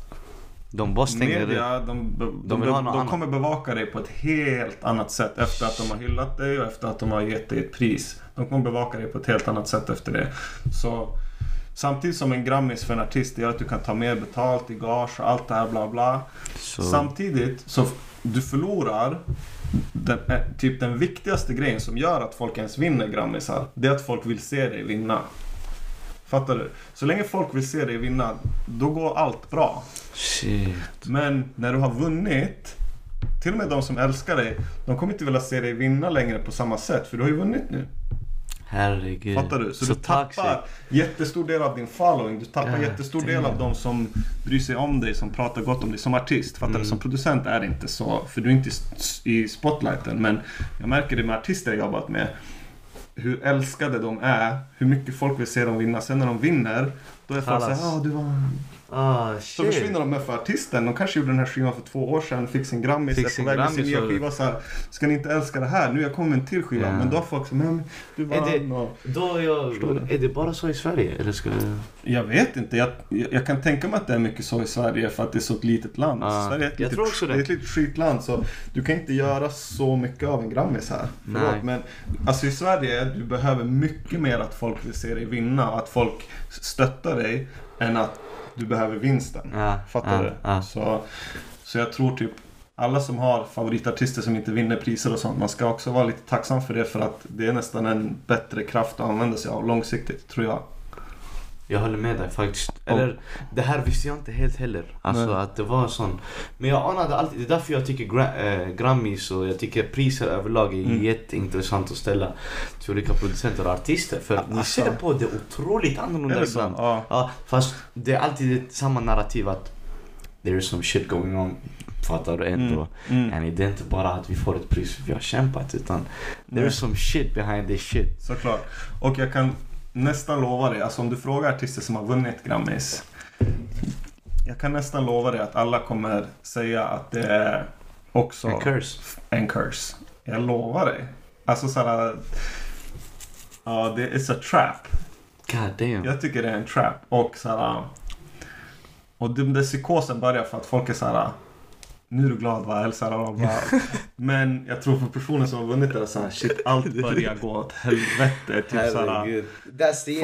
S1: De bara stänger
S2: media, de, de, de, de, kommer bevaka dig på ett helt annat sätt efter att de har hyllat dig och efter att de har gett dig ett pris. De kommer bevaka dig på ett helt annat sätt efter det. Så Samtidigt som en Grammis för en artist gör att du kan ta mer betalt i gage och allt det här bla bla.
S1: Så,
S2: Samtidigt så du förlorar den, eh, typ den viktigaste grejen som gör att folk ens vinner Grammisar. Det är att folk vill se dig vinna. Fattar du? Så länge folk vill se dig vinna, då går allt bra.
S1: Shit.
S2: Men när du har vunnit, till och med de som älskar dig, de kommer inte vilja se dig vinna längre på samma sätt. För du har ju vunnit nu.
S1: Herregud.
S2: Fattar du? Så,
S1: Så
S2: du tappar
S1: toxic.
S2: jättestor del av din following. Du tappar
S1: God
S2: jättestor del
S1: damn.
S2: av de som bryr sig om dig, som pratar gott om dig som artist. Fattar
S1: Mm.
S2: du? Som producent är det inte så, för du är inte i spotlighten. Men jag märker det med artister jag jobbat med. Hur älskade de är, hur mycket folk vill se dem vinna. Sen när de vinner, då är folk såhär, ja du var...
S1: Ah,
S2: Så
S1: shit.
S2: försvinner de med för artisten. De kanske gjorde den här skivan för två år sedan, fick sin Grammis,
S1: Fick
S2: är
S1: sin
S2: på väg med sin nya skiva. Så här, Ska ni inte älska det här? Nu jag kommer en till skiva.
S1: Ja.
S2: Men då har folk men du
S1: Är det-
S2: och...
S1: Då är, jag, är det bara så i Sverige? Eller ska.
S2: Jag vet inte. Jag, jag jag kan tänka mig att det är mycket så i Sverige för att det är så ett litet land.
S1: Ja,
S2: Sverige är ett
S1: jag
S2: litet,
S1: tror också det.
S2: det är ett litet skitland så du kan inte göra så mycket av en Grammis här.
S1: Nej.
S2: Förlåt, men alltså i Sverige, du behöver mycket mer att folk vill se dig vinna och att folk stöttar dig än att du behöver vinsten.
S1: Ja,
S2: Fattar
S1: ja,
S2: du?
S1: ja.
S2: Så, så jag tror typ alla som har favoritartister som inte vinner priser och sånt, man ska också vara lite tacksam för det för att det är nästan en bättre kraft att använda sig av långsiktigt, tror jag.
S1: Jag håller med dig faktiskt. Eller det här visste jag inte helt heller. Alltså
S2: Nej.
S1: att det var sån. Men jag anade alltid, det är därför jag tycker gra, äh, Grammys och jag tycker priser överlag är
S2: Mm.
S1: jätteintressant att ställa till olika producenter och artister. För ni
S2: Alltså.
S1: ser på det otroligt annorlunda ibland.
S2: Ja.
S1: Ja, fast det är alltid samma narrativ att there is some shit going on. Fattar du ändå?
S2: Mm. Mm.
S1: And det är inte bara att vi får ett pris för vi har kämpat utan there is some shit behind this shit.
S2: Såklart. Och jag kan nästan lova dig, alltså om du frågar artister som har vunnit Grammis. Jag kan nästan lova dig att alla kommer säga att det är också
S1: En curse.
S2: en curse. Jag lovar dig. Alltså såhär... Ja, det är a trap.
S1: God damn.
S2: Jag tycker det är en trap. Och såhär... Och den där psykosen börjar för att folk är såhär... Nu är du glad va? Såhär, bla, bla. Men jag tror för personen som har vunnit det är såhär, shit allt börjar gå åt helvete. Typ
S1: Herregud.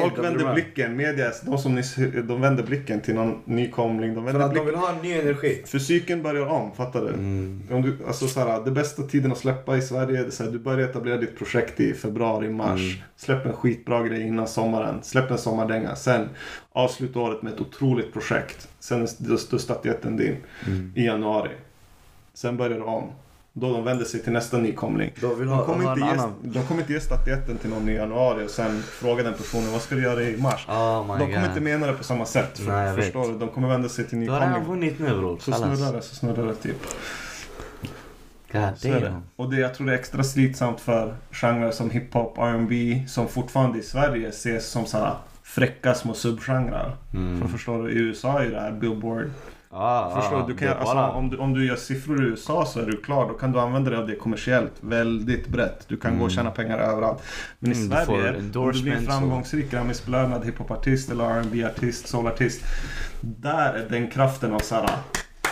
S2: Folk vänder blicken, media, de som nyss, de vänder blicken till någon nykomling. De
S1: För
S2: vänder
S1: att de
S2: blicken.
S1: vill ha en ny energi.
S2: Fysiken börjar om, fattar du?
S1: Mm.
S2: Om du, alltså såhär, det bästa tiden att släppa i Sverige, det är såhär, du börjar etablera ditt projekt i februari, mars.
S1: Mm.
S2: Släpp en skitbra grej innan sommaren. Släpp en sommardänga. Sen avsluta året med ett otroligt projekt. Sen är statyetten din
S1: Mm.
S2: i januari. Sen börjar det om. Då de vänder sig till nästa nykomling.
S1: De ha,
S2: kommer, inte ge, de kommer inte ge statyetten till någon i januari och sen fråga den personen vad ska du göra i mars.
S1: Oh
S2: De kommer
S1: god.
S2: inte mena det på samma sätt. För,
S1: Nej,
S2: förstår du? De kommer vända sig till
S1: Du har redan
S2: nykomling.
S1: vunnit nu bror.
S2: Så snurrar det, så snurrar det typ. Så det. Och det, jag tror det är extra slitsamt för genrer som hiphop, R&B som fortfarande i Sverige ses som sådana fräcka små subgenrer.
S1: Mm.
S2: För förstår du, i USA är det här Billboard.
S1: Ah,
S2: förstår
S1: ah,
S2: du, du kan, alltså, om, du, om du gör siffror i USA så är du klar. Då kan du använda dig av det kommersiellt väldigt brett. Du kan gå och
S1: Mm.
S2: tjäna pengar överallt. Men i
S1: Mm, du
S2: Sverige, om du blir en framgångsrik Grammisbelönad hiphopartist eller rb artist soulartist Där är den kraften av såhär,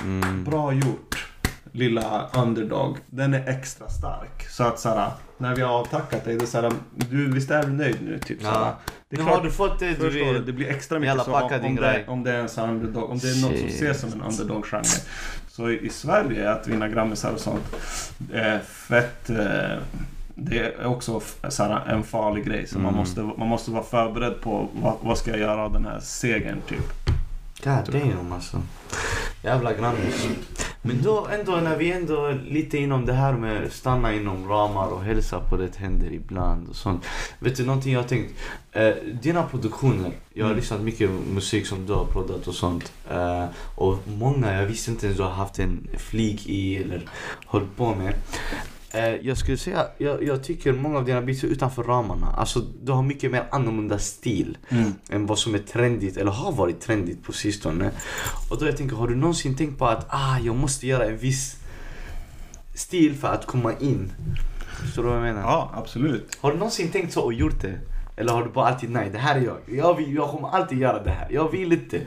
S1: Mm.
S2: bra gjort. Lilla underdog, den är extra stark. Så att såhär, när vi har avtackat dig, det är såhär, du, visst är du nöjd nu? Typ,
S1: Ja.
S2: såhär. Det är
S1: Nu
S2: klart,
S1: har du fått det du vill.
S2: det blir extra mycket så om, om, det, om det är en underdog, om det är något som ses som en underdog-genre. Så i, i Sverige, att vinna grammisar och sånt, är fett... Eh, det är också såhär, en farlig grej. Så man,
S1: Mm.
S2: måste, man måste vara förberedd på vad, vad ska jag göra av den här segern typ.
S1: God damn alltså. Jävla grannis. Men då ändå när vi ändå är lite inom det här med stanna inom ramar och hälsa på det händer ibland och sånt. Vet du någonting jag har tänkt? Eh, dina produktioner, jag har
S2: Mm.
S1: lyssnat mycket musik som du har proddat och sånt. Eh, och många, jag visste inte ens du har haft en flik i eller hållit på med. Eh, jag skulle säga, jag, jag tycker många av dina beats är utanför ramarna. Alltså du har mycket mer annorlunda stil än vad som är trendigt eller har varit trendigt på sistone. Och då jag tänker, har du någonsin tänkt på att ah, jag måste göra en viss stil för att komma in? Förstår du vad jag menar?
S2: Ja, absolut.
S1: Har du någonsin tänkt så och gjort det? Eller har du bara alltid nej, det här är jag. Jag, vill, jag kommer alltid göra det här. Jag vill inte.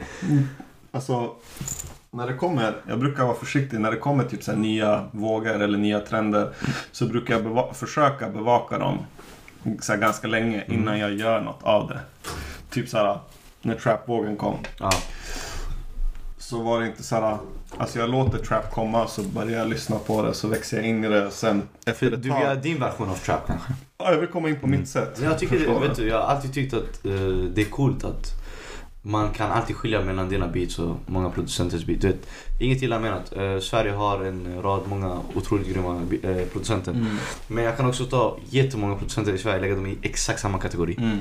S2: Alltså, när det kommer, jag brukar vara försiktig, när det kommer typ så nya vågor eller nya trender så brukar jag beva- försöka bevaka dem så ganska länge innan jag gör något av det. Typ så här när trapvågen kom
S1: Ja.
S2: så var det inte så här, alltså jag låter trap komma så börjar jag lyssna på det så växer jag in i det och sen efter
S1: Du vill göra din version av trap kanske?
S2: ja, jag vill komma in på mitt sätt.
S1: Men jag tycker, vet du, jag har alltid tyckt att eh, det är coolt att man kan alltid skilja mellan dina beats och många producenters beats. Du vet, inget illa menat. Eh, Sverige har en rad många otroligt grymma eh, producenter.
S2: Mm.
S1: Men jag kan också ta jättemånga producenter i Sverige och lägga dem i exakt samma kategori.
S2: Mm.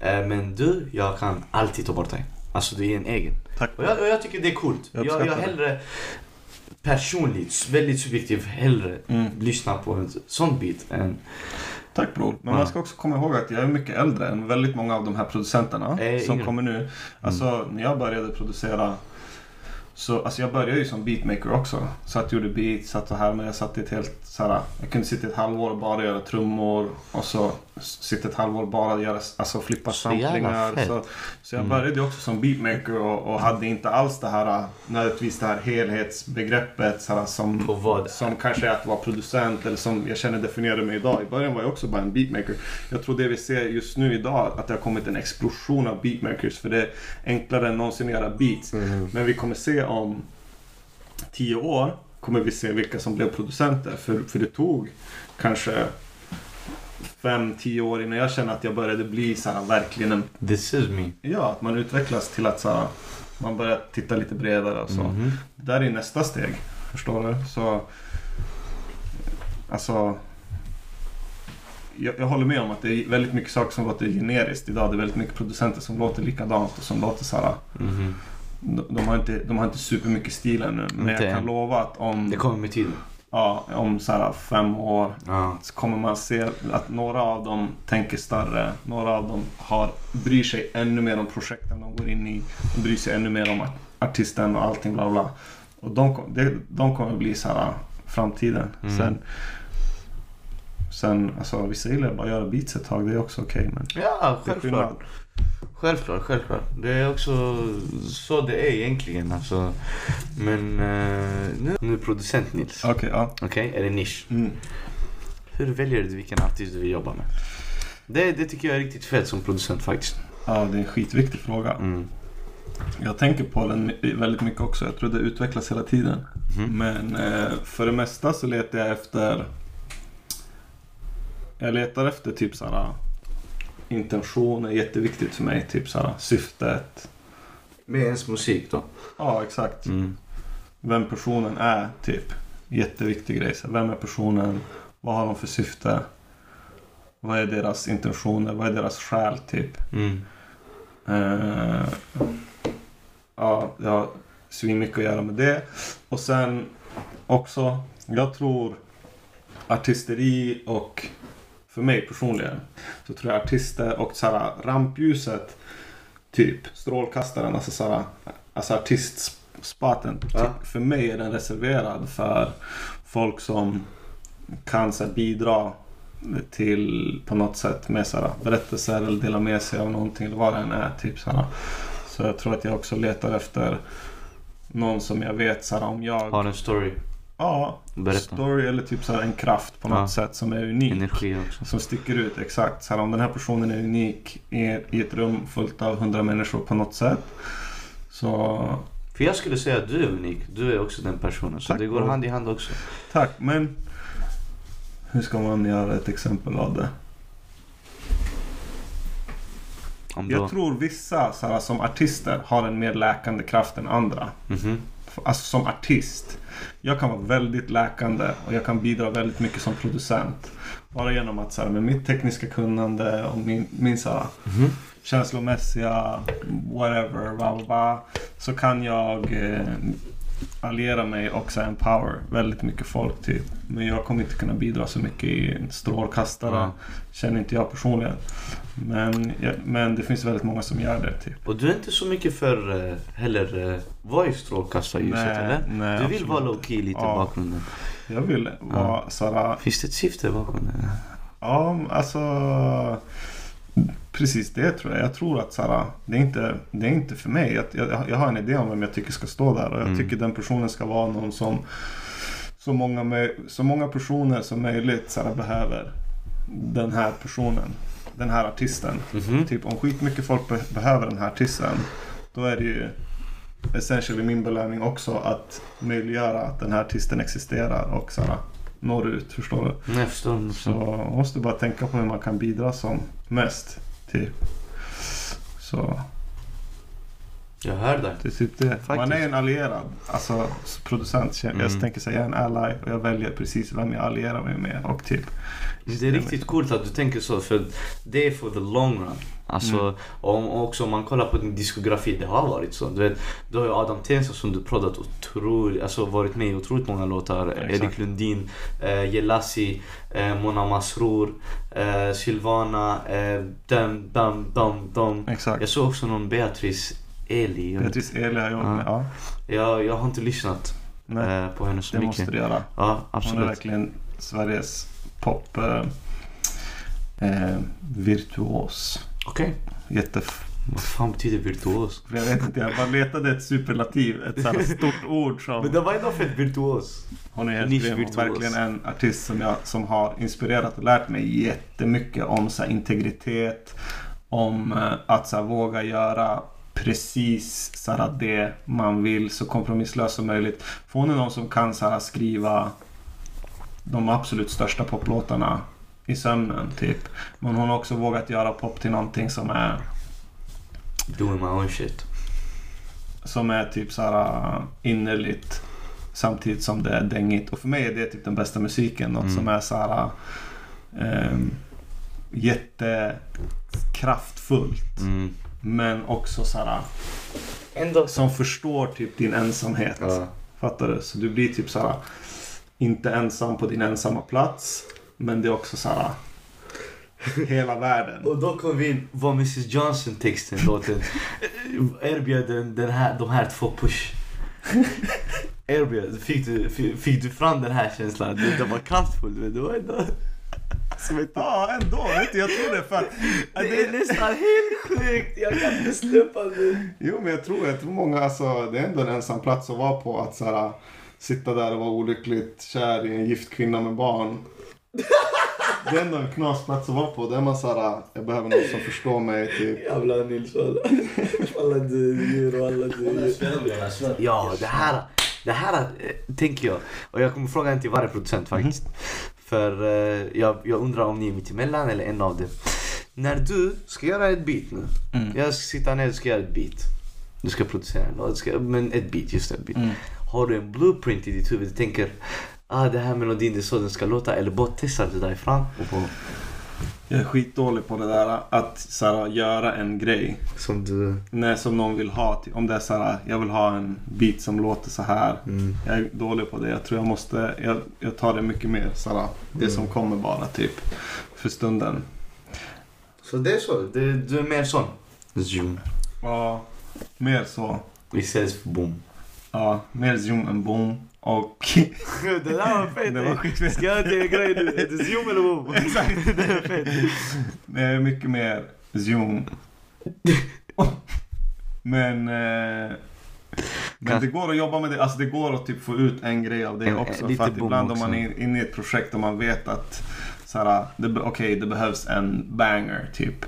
S1: Eh, men du, jag kan alltid ta bort dig. Alltså du är en egen.
S2: Tack.
S1: Och jag, och jag tycker det är coolt.
S2: Jag
S1: Jag, jag, hellre personligt, väldigt subjektivt, hellre
S2: Mm.
S1: lyssnar på en sån beat än...
S2: Tack bror. Men
S1: Ja.
S2: man ska också komma ihåg att jag är mycket äldre än väldigt många av de här producenterna
S1: Eh,
S2: som
S1: yngre.
S2: kommer nu. Alltså när jag började producera så alltså jag började ju som beatmaker också. Så att jag gjorde beats, satt och här men jag satt i ett helt såhär, jag kunde sitta ett halvår och bara göra trummor och så sitta ett halvår och bara göra, alltså flippa
S1: Så
S2: samplingar. Så, så jag
S1: Mm.
S2: började också som beatmaker och, och hade inte alls det här nödvändigtvis det här helhetsbegreppet såhär, som
S1: På vad?
S2: som kanske är att vara producent eller som jag känner definierade mig idag. I början var jag också bara en beatmaker. Jag tror det vi ser just nu idag att det har kommit en explosion av beatmakers för det är enklare än någonsin att göra beats. Men vi kommer se om tio år kommer vi se vilka som blev producenter. För, för det tog kanske fem, tio år innan jag kände att jag började bli så här, verkligen en...
S1: This is me.
S2: Ja, att man utvecklas till att så här, man börjar titta lite bredare och så.
S1: Mhm.
S2: Det där är nästa steg. Förstår du? Så... Alltså... Jag, jag håller med om att det är väldigt mycket saker som låter generiskt idag. Det är väldigt mycket producenter som låter likadant och som låter så här.
S1: Mhm.
S2: De, de, har inte, de har inte supermycket stil ännu. Men
S1: Inte
S2: jag kan lova att om,
S1: Det kommer med tiden.
S2: Ja, om så här fem år
S1: Ja.
S2: så kommer man se att några av dem tänker större. Några av dem har, bryr sig ännu mer om projekten de går in i. De bryr sig ännu mer om art- artisten och allting bla bla. Och de, de kommer bli så här framtiden.
S1: Mm.
S2: Sen, sen alltså vissa gillar bara att göra beats ett tag. Det är också okej. men
S1: Ja, självklart. Självklart, självklart. Det är också så det är egentligen. Alltså. Men eh, nu, nu producent Nils.
S2: Okej, ja.
S1: Okej, är det nisch?
S2: Mm.
S1: Hur väljer du vilken artist du vill jobba med? Det, det tycker jag är riktigt fett som producent faktiskt.
S2: ja, det är en skitviktig fråga.
S1: Mm.
S2: Jag tänker på den väldigt mycket också. Jag tror det utvecklas hela tiden.
S1: Mhm.
S2: Men eh, för det mesta så letar jag efter... Jag letar efter typ såhär intention är jätteviktigt för mig. Typ såhär syftet.
S1: Med ens musik då?
S2: Ja, exakt.
S1: Mm.
S2: Vem personen är, typ. Jätteviktig grej. Så vem är personen? Vad har de för syfte? Vad är deras intentioner? Vad är deras själ, typ?
S1: Mm.
S2: Eh, ja, jag har svinmycket att göra med det. Och sen också, jag tror artisteri och för mig personligen så tror jag artister och så här, rampljuset typ strålkastaren, alltså, så här, alltså artistspaten.
S1: Ja.
S2: Typ, för mig är den reserverad för folk som kan så här, bidra till på något sätt med så här, berättelser eller dela med sig av någonting eller vad det än är. Typ, så, här. så jag tror att jag också letar efter någon som jag vet så här, om jag...
S1: Har en story.
S2: Ja,
S1: Berätta.
S2: story eller typ så en kraft på något
S1: Ja.
S2: sätt som är unik.
S1: Energi också.
S2: Som sticker ut, exakt. Så här, om den här personen är unik i, i ett rum fullt av hundra människor på något sätt. Så
S1: För jag skulle säga att du är unik. Du är också den personen. Så
S2: Tack,
S1: det går hand i hand också.
S2: tack, men hur ska man göra ett exempel av det? Jag tror vissa så här, som artister har en mer läkande kraft än andra.
S1: Mhm.
S2: Alltså som artist. Jag kan vara väldigt läkande och jag kan bidra väldigt mycket som producent. Bara genom att så här, med mitt tekniska kunnande och min, min så här,
S1: Mhm.
S2: känslomässiga whatever, bla bla bla, så kan jag eh, alliera mig och så här, empower väldigt mycket folk typ. Men jag kommer inte kunna bidra så mycket i en strålkastare.
S1: Ja.
S2: Känner inte jag personligen. Men, ja, men det finns väldigt många som gör det typ.
S1: Och du är inte så mycket för uh, heller uh, vara i strålkastarljuset eller?
S2: nej,
S1: du vill
S2: absolut
S1: vara
S2: inte.
S1: low key lite i
S2: Ja.
S1: bakgrunden.
S2: Jag vill vara såhär,
S1: Finns det ett syfte bakom det?
S2: ja alltså Precis det tror jag. Jag tror att såhär, det, är inte, det är inte för mig. Jag, jag, jag har en idé om vem jag tycker ska stå där och jag
S1: Mm.
S2: tycker den personen ska vara någon som så många, så många personer som möjligt såhär, behöver den här personen. Den här artisten.
S1: Mhm.
S2: Typ om skitmycket folk be- behöver den här artisten då är det ju essentially min belöning också att möjliggöra att den här artisten existerar och såhär, når ut. Förstår du?
S1: Nej, jag förstår. jag
S2: Så
S1: förstår.
S2: man måste bara tänka på hur man kan bidra som mest. Typ. Så
S1: jag hör dig.
S2: det är typ det. Man är en allierad. Alltså producent. Jag
S1: Mm.
S2: tänker säga jag är en ally och jag väljer precis vem jag allierar mig med. Och typ.
S1: Det är riktigt coolt att du tänker så för det är för the long run. Alltså,
S2: Mm.
S1: om, också om man kollar på din diskografi, det har varit så. Du vet, du har ju Adam Tensta som du proddat otroligt, alltså varit med i otroligt många låtar.
S2: Exakt.
S1: Erik Lundin, eh, Jelassi, eh, Mona Masrour, eh, Silvana, eh, dum, dum, dum, dum.
S2: Exakt.
S1: Jag såg också någon Beatrice Eli. Jag,
S2: Beatrice Eli har jobbat
S1: Ja.
S2: Ja.
S1: jag, jag har inte lyssnat
S2: Nej,
S1: eh, på henne så
S2: det
S1: mycket.
S2: måste du göra.
S1: Ja,
S2: Hon är
S1: absolut.
S2: verkligen Sveriges pop eh, eh, virtuos.
S1: Okej.
S2: Jättef...
S1: Vad fan betyder virtuos?
S2: Jag vet inte, jag bara letade ett superlativ. Ett här stort ord som...
S1: Men det var ändå fett virtuos.
S2: Hon är helt grym. Verkligen en artist som, jag, som har inspirerat och lärt mig jättemycket om så här, integritet. Om eh, att så här, våga göra precis så här, det man vill så kompromisslöst som möjligt. Hon är någon som kan så här, skriva de absolut största poplåtarna i sömnen typ. Men hon har också vågat göra pop till någonting som är
S1: Doing my own shit.
S2: som är typ så här innerligt samtidigt som det är dängigt. Och för mig är det typ den bästa musiken. Något
S1: Mm.
S2: som är så här um, jättekraftfullt.
S1: Mm.
S2: Men också så här
S1: Ändå
S2: som förstår typ din ensamhet.
S1: Ja.
S2: Fattar du? Så du blir typ så här inte ensam på din ensamma plats. Men det är också så här hela världen.
S1: Och då kom vi in vad Mrs Johnson texten låten erbjöd den, den här, de här två push. Erbjöd, fick du, fick, fick du fram den här känslan? Det, det var kraftfullt men det var ändå... Ett,
S2: Ja, ändå. Vet du, jag tror det för att...
S1: det är nästan helt sjukt, jag kan inte släppa det.
S2: Jo, men jag tror, jag tror många, alltså, det är ändå en ensam plats att vara på. Att så här, sitta där och vara olyckligt kär i en gift kvinna med barn. Det är ändå en knasplats att vara på. Där man så här, jag behöver någon som förstår mig. Typ.
S1: Jävla Nilsson. Alla djur och alla djur. Ja, det här, det här eh, tänker jag. Och jag kommer fråga en till varje producent faktiskt. För eh, jag, jag undrar om ni är mittemellan eller en av dem. När du ska göra ett beat nu.
S2: Mm.
S1: Jag ska sitta ner och ska göra ett beat. Du ska producera en låt, men ett beat, just ett beat.
S2: Mm.
S1: Har du en blueprint i ditt huvud? Du tänker ah, det här melodin det är så den ska låta. Eller bara testar du därifrån. Och på,
S2: Jag är skitdålig på det där att så här, göra en grej.
S1: som du...
S2: Nej, som någon vill ha. Om det är så här, jag vill ha en beat som låter så här.
S1: Mm.
S2: Jag är dålig på det. Jag tror jag måste, jag, jag tar det mycket mer så här, det
S1: Mm.
S2: som kommer bara typ. För stunden.
S1: Så det är så? Det, du är mer sån? Zoom.
S2: Ja, mer så.
S1: Istället för boom.
S2: Ja, mer zoom än boom. Och...
S1: det där var fett.
S2: Det var skitfett.
S1: Ska jag en grej nu? Är det zoom eller boom?
S2: Exakt.
S1: det är fett.
S2: Det är mycket mer zoom. Men... Eh, Men det går att jobba med det, alltså det går att typ få ut en grej av det
S1: En-
S2: också.
S1: lite
S2: för att ibland om
S1: också.
S2: man är inne i ett projekt och man vet att så här, det, be- okej, det behövs en banger typ.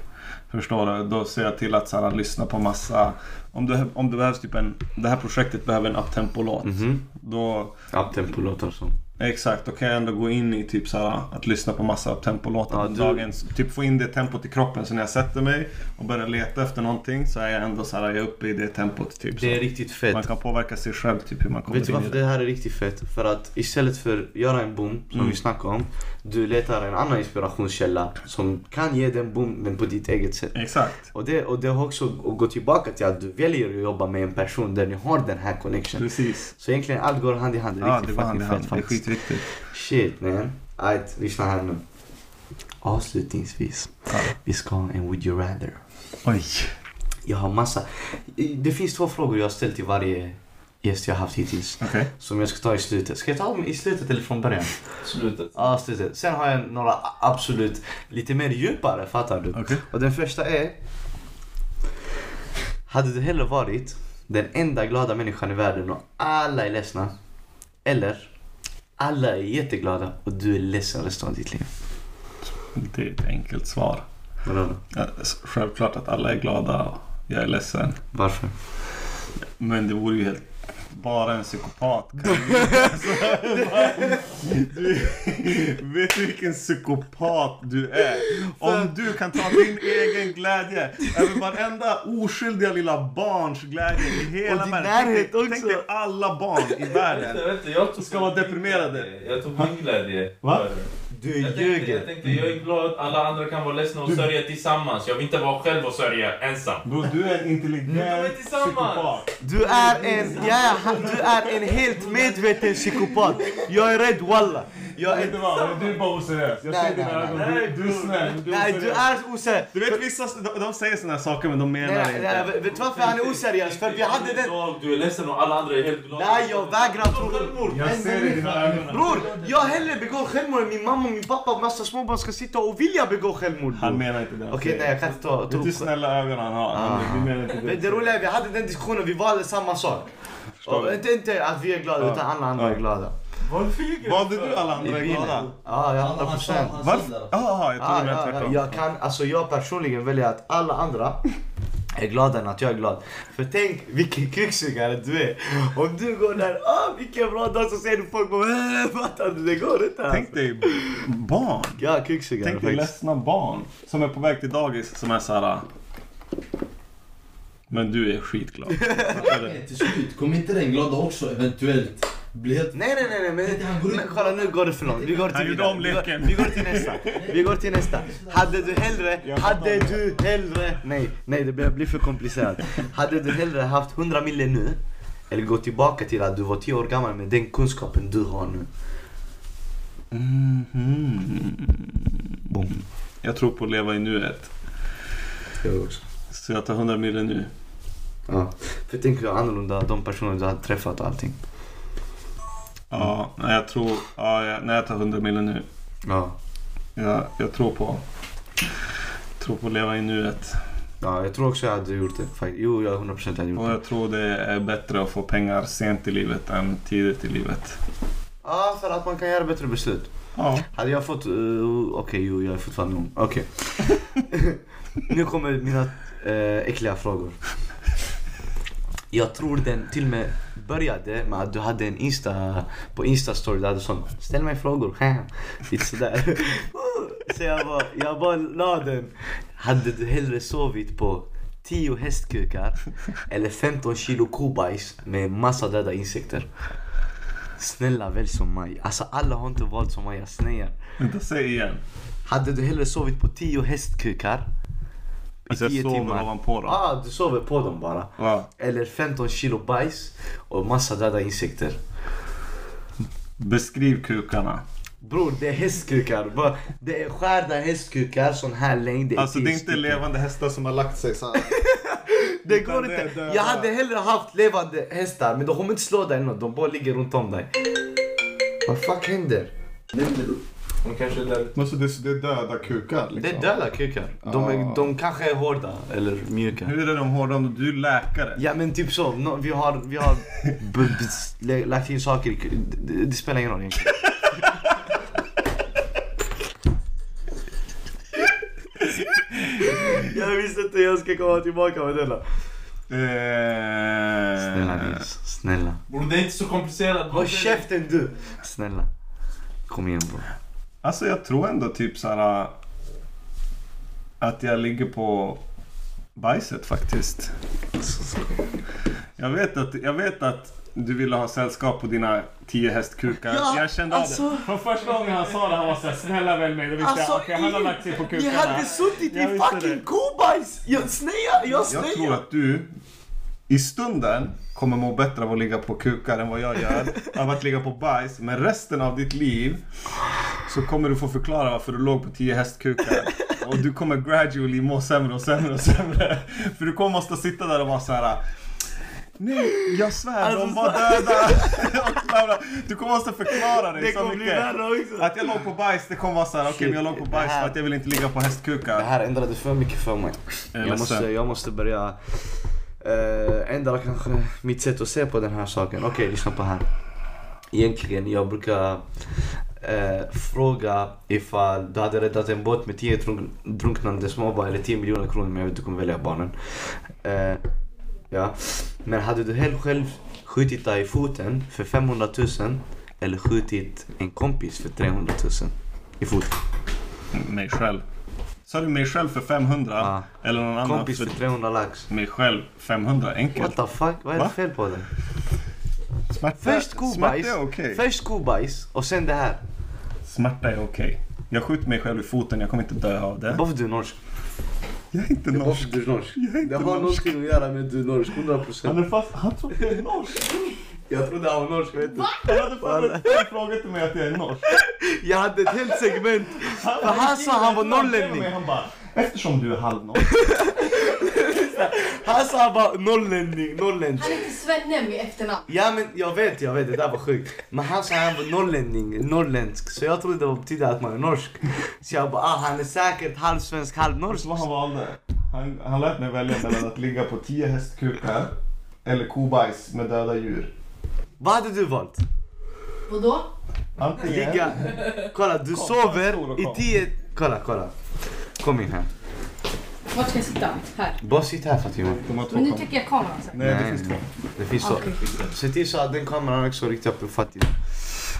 S2: Förstår du? Då ser jag till att så här, lyssna på massa, om det, om det behövs typ en, det här projektet behöver en uptempo-låt.
S1: Mhm.
S2: Då,
S1: Uptempo-låtar och sånt
S2: exakt, då kan jag ändå gå in i typ så här, att lyssna på massa uptempo-låtar
S1: Ja,
S2: på
S1: du-
S2: dagens, typ få in det tempot i kroppen. Så när jag sätter mig och börjar leta efter någonting så är jag ändå så här, jag är uppe i det tempot. Typ,
S1: Det är
S2: så.
S1: riktigt fett.
S2: Man kan påverka sig själv, typ hur man kommer
S1: Vet du
S2: in i
S1: varför
S2: det.
S1: här är riktigt fett? För att istället för att göra en boom, som
S2: Mm.
S1: vi snackade om, du letar en annan inspirationskälla som kan ge den boom, men på ditt eget sätt.
S2: Exakt.
S1: Och det, och det har också att gå tillbaka till att du väljer att jobba med en person där ni har den här connection.
S2: Precis.
S1: Så egentligen allt går hand i hand. Det är
S2: Ja,
S1: riktigt
S2: det går hand i hand.
S1: fett
S2: Det är skitviktigt.
S1: Shit man. Alright, lyssna här nu. Avslutningsvis.
S2: Ja.
S1: Vi ska ha en Would You Rather.
S2: Oj.
S1: Jag har massa. Det finns två frågor jag har ställt till varje gäst jag har haft hittills.
S2: Okej.
S1: Som jag ska ta i slutet. Ska jag ta dem i slutet eller från början?
S4: Slutet.
S1: Ja, slutet. Sen har jag några absolut lite mer djupare, fattar du?
S2: Okej.
S1: Och den första är. Hade du hellre varit den enda glada människan i världen och alla är ledsna? Eller alla är jätteglada och du är ledsen resten av ditt liv?
S2: Det är ett enkelt svar.
S1: Vadå?
S2: Självklart att alla är glada och jag är ledsen.
S1: Varför?
S2: Men det vore ju helt... Bara en psykopat kan du, Vet du vilken psykopat du är? Om du kan ta din egen glädje över varenda oskyldiga lilla barns glädje i hela
S1: Och din
S2: världen.
S1: närhet
S2: Tänk Tänk dig
S1: också.
S2: alla barn i världen.
S4: Vänta, vänta, jag tog
S2: Ska vara deprimerade.
S4: Jag tog min glädje.
S2: Va?
S1: Du
S4: Jag tänkte, jag tänkte, jag är glad, alla andra kan vara ledsna och sörja tillsammans. Jag vill inte vara själv och sörja ensam.
S2: Bro, du är en intelligent
S4: tillsammans.
S2: psykopat.
S1: Du är en, ja, du är en helt medveten psykopat. Jag är rädd walla. Jag
S2: Vet
S1: är,
S2: du vad? Du är bara oseriös. Jag
S1: Nej,
S2: ser dina ögon. Du, du är snäll. Du är
S1: nej, du
S2: oseriös.
S1: är osäker.
S2: Du vet vissa, de, de säger här saker men de menar
S1: Nej,
S2: det inte.
S1: nej, vet du varför han är oseriös? För vi hade den...
S4: Du är ledsen och alla andra är helt glada.
S1: Nej, jag vägrar tro...
S2: Jag ser det i dina ögon.
S1: Bror, jag hellre begår självmord än min mamma och min pappa och massa småbarn ska sitta och vilja begå självmord.
S2: Han menar inte det.
S1: Okej, nej jag kan inte ta...
S2: Vet du snälla ögon han har? Han, vi menar inte
S1: Men
S2: det.
S1: det roliga är vi hade den diskussionen, vi valde samma sak. Inte, inte att vi är glada
S2: Ja.
S1: utan alla andra
S2: Ja.
S1: är glada.
S4: Varför ljuger
S2: Valde du alla andra är glada?
S1: Ja, ja,
S3: Han-
S1: 100
S3: han sa-
S1: procent.
S3: han sa
S2: Varför? Jaha, jag trodde du menade tvärtom.
S1: jag kan, alltså jag personligen väljer att alla andra är glada än att jag är glad. För tänk vilken kukssugare du är. Om du går där, ah vilken bra dag, så ser du folk bara äh, fattar du? Det går inte.
S2: Tänk dig barn.
S1: Ja, kukssugare
S2: Tänk dig
S1: faktiskt.
S2: ledsna barn som är på väg till dagis som är såhär... Men du är skitglad.
S3: Nej, Till slut, kommer inte den glada också eventuellt bli helt...
S1: Nej, nej, nej, nej, men, men kolla nu går det för långt. Vi går till
S2: Han gjorde
S1: vidare.
S2: om
S1: Vi går-
S2: leken.
S1: Vi går till nästa. Vi går till nästa. Hade du hellre, hade du hellre, nej, nej det börjar bli för komplicerat. Hade du hellre haft 100 mille nu, eller gå tillbaka till att du var 10 år gammal med den kunskapen du har nu?
S2: Mhm.
S1: Boom.
S2: Jag tror på att leva i nuet.
S1: Jag också.
S2: Så jag tar 100 mille nu.
S1: Ja. För tänk hur annorlunda de personer du hade träffat och allting.
S2: Ja, nej, jag tror... Ja, jag, nej, jag tar 100 mille nu.
S1: Ja.
S2: Jag, jag tror på... tror på att leva i nuet.
S1: Ja, jag tror också jag hade gjort det. Jo, jag 100% hade gjort
S2: Och
S1: det.
S2: jag tror det är bättre att få pengar sent i livet än tidigt i livet.
S1: Ja, för att man kan göra bättre beslut.
S2: Ja.
S1: Hade jag fått... Uh, Okej, jo, jag är fortfarande ung. Okej. nu kommer mina uh, äckliga frågor. Jag tror den till och med började med att du hade en Insta... På Insta-story där du sån Ställ mig frågor. Lite sådär. Så jag bara, jag bara la den. Hade du hellre sovit på 10 hästkukar eller 15 kilo kobajs med massa döda insekter? Snälla välj som mig. Alltså alla har inte valt som jag snäar.
S2: Vänta, säg igen.
S1: Hade du hellre sovit på 10 hästkukar
S2: Alltså jag
S1: 10
S2: sover
S1: timmar?
S2: ovanpå dem.
S1: Ja, ah, du sover på dem bara.
S2: Ja.
S1: Eller 15 kilo bajs och massa döda insekter.
S2: Beskriv kukarna.
S1: Bror, det är hästkukar. Det är skärda hästkukar, sån här längd. Det är
S2: Alltså det är
S1: 10
S2: inte
S1: stycken.
S2: levande hästar som har lagt sig så här.
S1: Det går
S2: det
S1: inte.
S2: döda.
S1: Jag hade hellre haft levande hästar, men de kommer inte slå dig något. De bara ligger runt om dig. Vad fuck händer?
S4: De kanske är där.
S2: Men så det, det är döda kukar liksom.
S1: Det är döda kukar. De, är,
S2: Ah.
S1: de kanske är hårda eller mjuka.
S2: Hur är de hårda om du är läkare?
S1: Ja men typ så, Nå- vi har, vi har b- b- lä- lagt in saker det, det spelar ingen roll egentligen. jag visste inte jag ska komma tillbaka med denna. Snälla
S2: Eh,
S1: Nils, snälla.
S4: Bror det är inte så komplicerat.
S1: Håll käften du! Snälla. Kom igen bro.
S2: Alltså jag tror ändå typ så här äh, att jag ligger på bajset faktiskt. Jag vet att, jag vet att du ville ha sällskap på dina tio hästkukar.
S1: Ja,
S2: jag kände
S1: alltså-
S2: det. Från första gången han sa det, han var såhär snälla välj mig. Då visste
S1: Alltså,
S2: jag okej han har lagt sig på kukarna.
S1: Jag hade suttit
S2: Jag
S1: i fucking kobajs! Jag snejar, jag
S2: Jag tror att du i stunden kommer må bättre av att ligga på kukar än vad jag gör. av att ligga på bajs. Men resten av ditt liv så kommer du få förklara varför du låg på 10 hästkukar. Och du kommer gradually må sämre och sämre och sämre. För du kommer måste sitta där och vara så här. Nej, jag svär, de
S1: Alltså,
S2: var döda. Du kommer måste förklara dig
S1: Det
S2: så mycket. Att jag låg på bajs, det kommer vara så här. okej men jag låg på bajs för att jag vill inte ligga på
S1: Det
S2: hästkukar.
S1: här ändrade för mycket för mig.
S2: Jag är
S1: Jag måste, jag måste börja uh, ändra kanske mitt sätt att se på den här saken. Okej, lyssna på här. Egentligen, jag brukar eh, fråga ifall du hade räddat en båt med 10 drunk- drunknande småbarn eller 10 miljoner kronor, men jag vet du kommer välja barnen. Eh, ja. Men hade du helt själv skjutit dig i foten för 500 000 eller skjutit en kompis för 300 000 i foten?
S2: Mig själv. Sa du mig själv för 500?
S1: Ja.
S2: Eller någon annan
S1: Kompis för
S2: för
S1: 300 lax.
S2: mig själv 500? Enkelt.
S1: What the fuck? Vad är det
S2: Va?
S1: fel på det?
S2: Smärta,
S1: Först kobajs,
S2: okej.
S1: först kobajs och sen det här.
S2: Smärta är okej. Jag skjuter mig själv i foten, jag kommer inte dö av det.
S1: Varför du är norsk?
S2: Jag är inte norsk.
S1: du är norsk.
S2: Jag är inte
S1: Det har
S2: norsk.
S1: någonting att göra med att du är norsk, 100%.
S2: Han är fast, han tror att jag är norsk.
S1: Jag trodde han var norsk, vet du.
S2: Han hade fan en fråga till mig att jag är norsk.
S1: Jag hade ett helt segment. För han sa han var norrlänning.
S2: Han bara, eftersom du är halvnorsk.
S1: Han sa han var norrlänning, norrländsk.
S5: Han heter Svennem i efternamn.
S1: Ja men jag vet, jag vet, det där var sjukt. Men han sa han var norrlänning, norrländsk. Så jag trodde det betydde att man är norsk. Så jag bara, ah, han är säkert halvsvensk, halvnorsk.
S2: Vad han valde? Han, han lät mig välja mellan att ligga på 10 hästkukar eller kobajs med döda djur.
S1: Vad hade du valt?
S5: Vadå?
S2: Antingen...
S1: Ligga... Kolla, du
S2: Kom,
S1: sover i tio... Kolla, kolla. Kom in här.
S5: Vart ska jag sitta? Här.
S1: Bara sitt här Fatima.
S5: Men nu täcker jag kameran sen.
S2: Nej, det finns två.
S1: Det finns så.
S5: Okej.
S1: Se till så att den kameran också riktar upp fattig.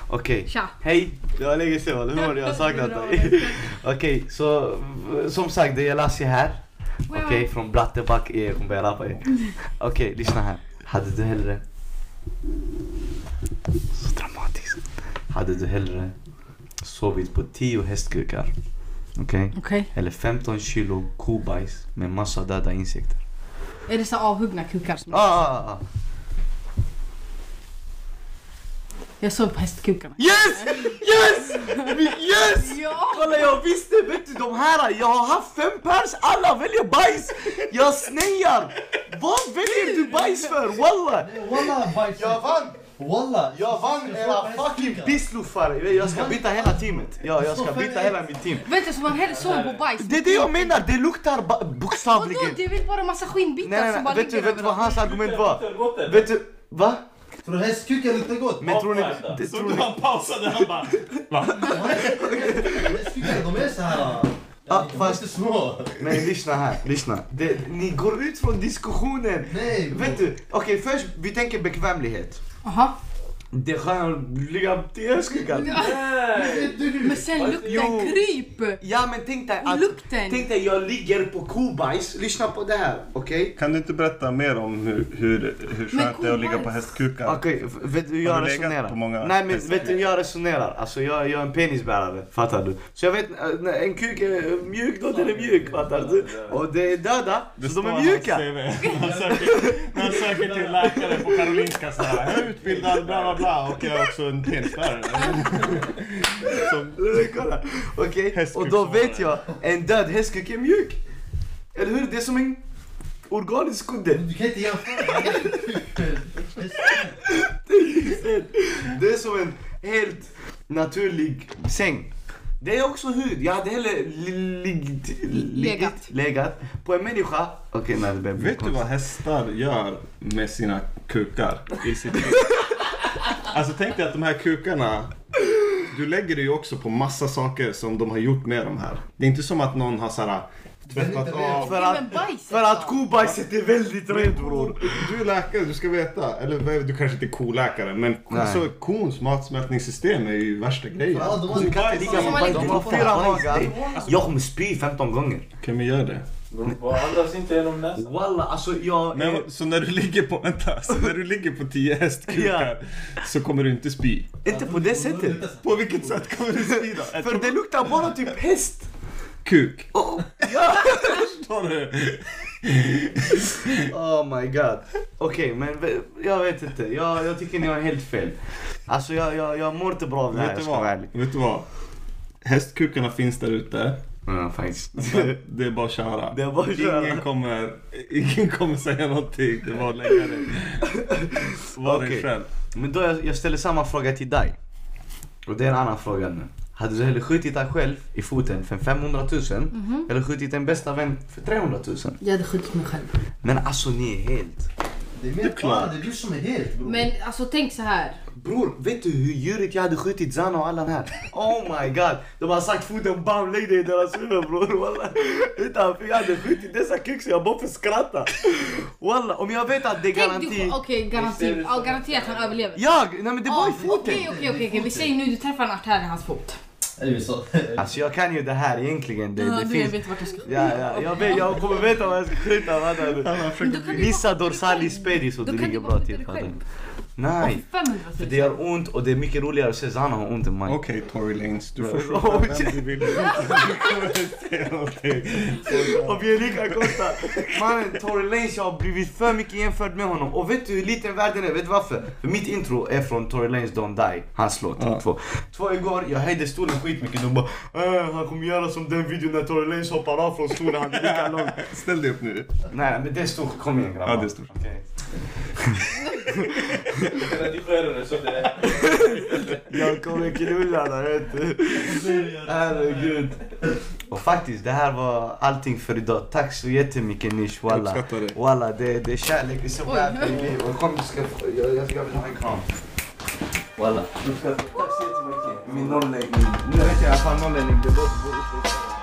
S1: Okej.
S5: Tja.
S1: Hej! Det var länge sedan, hur mår du? Jag har saknat dig. Okej, så som sagt det är Lassie här. Okej, från Blatteback. Jag kommer börja rappa er. Okej, lyssna här. Hade du hellre... Så dramatiskt. Hade du hellre sovit på 10 hästkukar? Okej?
S5: Okej.
S1: Eller 15 kilo kobajs med massa döda insekter?
S5: Är det så avhuggna kukar som...
S1: Ah, ah, ah.
S5: Jag sov på hästkukarna.
S1: Yes! Yes! Yes!
S5: Ja!
S1: Kolla jag visste, vet du de här, jag har haft fem pers, alla väljer bajs! Jag snejar! Vad väljer du bajs för? Walla!
S3: Walla bajs.
S1: Jag vann!
S3: Walla.
S1: Jag vann era fucking pissluffare! Jag ska byta hela teamet. Ja, jag ska byta hela mitt team.
S5: Vänta, så man hellre sover på bajs?
S1: Det är det jag menar, det luktar ba-
S5: Vadå?
S1: bokstavligen.
S5: Det är väl bara massa skinnbitar
S1: Nej, nej,
S5: som bara
S1: nej. Vet du,
S5: ligger
S1: vet du vad hans argument var? Vet du, va?
S3: Tror du hästkukar luktar gott?
S1: Men tror ni... Det-
S2: Så
S1: Tror
S2: då
S1: ni
S2: han pausade, han bara... Va?
S3: Hästkukar de är så här. Är
S1: fast-
S3: små.
S1: Men lyssna här, lyssna. Det, ni går ut från diskussionen.
S3: Nej. bro.
S1: Vet du, okej först vi tänker bekvämlighet.
S5: Aha.
S1: Det.
S3: Vet du?
S5: Men sen lukten
S1: Jo.
S5: kryp!
S1: Ja men tänk dig att...
S5: Lukten.
S1: Tänk dig jag ligger på kobajs, lyssna på det här, okej?
S2: Kan du inte berätta mer om hur, hur, hur skönt det är att ligga på hästkukar?
S1: Okej, f- vet du hur jag resonerar?
S2: på många
S1: Nej men
S2: hästar?
S1: vet du hur jag resonerar? Alltså jag, jag är en penisbärare, fattar du? Så jag vet, när en kuk är mjuk då den är mjuk, fattar du? Och det är döda,
S2: Det
S1: så de
S2: står
S1: är
S2: i
S1: mjuka.
S2: hans CV. När han söker, när han söker till läkare på Karolinska så här. Jag är utbildad bla bla bla och jag är också en. Som,
S1: Kolla, okej? Och
S2: Hästkuk
S1: då vet jag, en död hästkuk är mjuk. Eller hur? Det är som en organisk kudde.
S3: Du kan inte jämföra.
S1: Det är som en helt naturlig säng. Det är också hud. Jag hade hellre li- lig-
S5: Legat.
S1: legat. legat på en människa. Okej, nej det
S2: Vet du vad hästar gör med sina kukar i sitt liv? Alltså tänk dig att de här kukarna, du lägger det ju också på massa saker som de har gjort med de här. Det är inte som att någon har såhär tvättat av.
S1: För att, för att kobajset är väldigt rent bror.
S2: Du är läkare, du ska veta. Eller du kanske inte är koläkare, men alltså, kons matsmältningssystem är ju värsta grejen.
S3: Ja, de har
S1: fyra magar. Jag kommer spy 15 gånger.
S2: Kan vi göra det?
S4: Andas inte genom näsan.
S1: Walla, alltså jag...
S2: Men, så när du ligger på, vänta, så när du ligger på 10 hästkukar så kommer du inte spy?
S1: Inte på det sättet.
S2: På vilket sätt kommer du spy då?
S1: För det luktar bara typ häst.
S2: Kuk.
S1: Oh, ja.
S2: Förstår du?
S1: oh my god. Okej, men v- jag vet inte. Jag, jag tycker ni har helt fel. Alltså jag, jag, jag mår inte bra av det här,
S2: Vet
S1: jag ska vara ärlig.
S2: Vet du vad? Hästkukarna finns där ute.
S1: Ja, faktiskt.
S2: Det är bara att köra.
S1: Det är bara att köra.
S2: Ingen kommer, ingen kommer säga någonting. Det är bara att lägga dig. Var dig
S1: Okej.
S2: själv.
S1: Men då jag, jag ställer samma fråga till dig. Och det är en annan fråga nu. Hade du hellre skjutit dig själv i foten för 500 000 eller skjutit en bästa vän för 300 000?
S5: Jag hade skjutit mig själv.
S1: Men alltså ni är helt...
S3: Det är mer fan, det är du som är helt bror.
S5: Men alltså tänk så här.
S1: Bror, vet du hur djurigt jag hade skjutit Zana och Allan här? Oh my god! De har sagt foten bam, lägg dig i deras huvud bror walla. Utanför jag hade skjutit dessa så jag bara får skratta. Walla, om jag vet att det är garanti...
S5: okej garanti, ja, garanti att han överlever.
S1: Jag? Nej men det var i
S5: Ja,
S1: foten!
S5: Okej okej okej okej, vi säger nu du träffar en artär i hans fot.
S3: Så?
S1: Alltså jag kan ju det här egentligen. Det,
S5: Ja,
S1: det
S5: du
S1: finns...
S5: vet vart jag ska
S1: Ja, ja, jag, vet, jag kommer veta vad jag ska skjuta.
S5: Du dig
S1: dorsalis pedis och det
S5: kan
S1: ligger
S5: du
S1: bra till.
S5: Skjuta?
S1: Nej,
S5: Och 500
S1: för
S5: 000.
S1: det gör ont och det är mycket roligare att se Zana ha ont än mig.
S2: Okej Tory Lanez, du får fråga vem du vill. Du kommer inte säga någonting.
S1: Och vi är lika korta. Mannen, Tory Lanez, jag har blivit för mycket jämförd med honom. Och vet du hur liten världen är? Vet du varför? För mitt intro är från Tory Lanez Don't Die. Hans låt.
S2: Ja.
S1: Två. Två igår, jag höjde stolen skitmycket. De bara äh, han kommer göra som den videon när Tory Lanez hoppar av från stolen. Han är lika lång.
S2: Ställ dig upp nu.
S1: Nej men det är stort. Kom igen grabbar.
S2: Ja, det är stort.
S1: Okej.
S4: Det så det...
S1: Jag kommer knulla dig vet du. Herregud. Och faktiskt, det här var allting för idag. Tack så jättemycket Nish,
S2: Jag
S1: walla.
S2: uppskattar det.
S1: Walla, det, det är kärlek, det är så värt. Och kom, du ska få, jag, jag, jag vill ha en kram. Walla. Tack så jättemycket. Min norrläggning. Nu vet jag i alla fall det bort.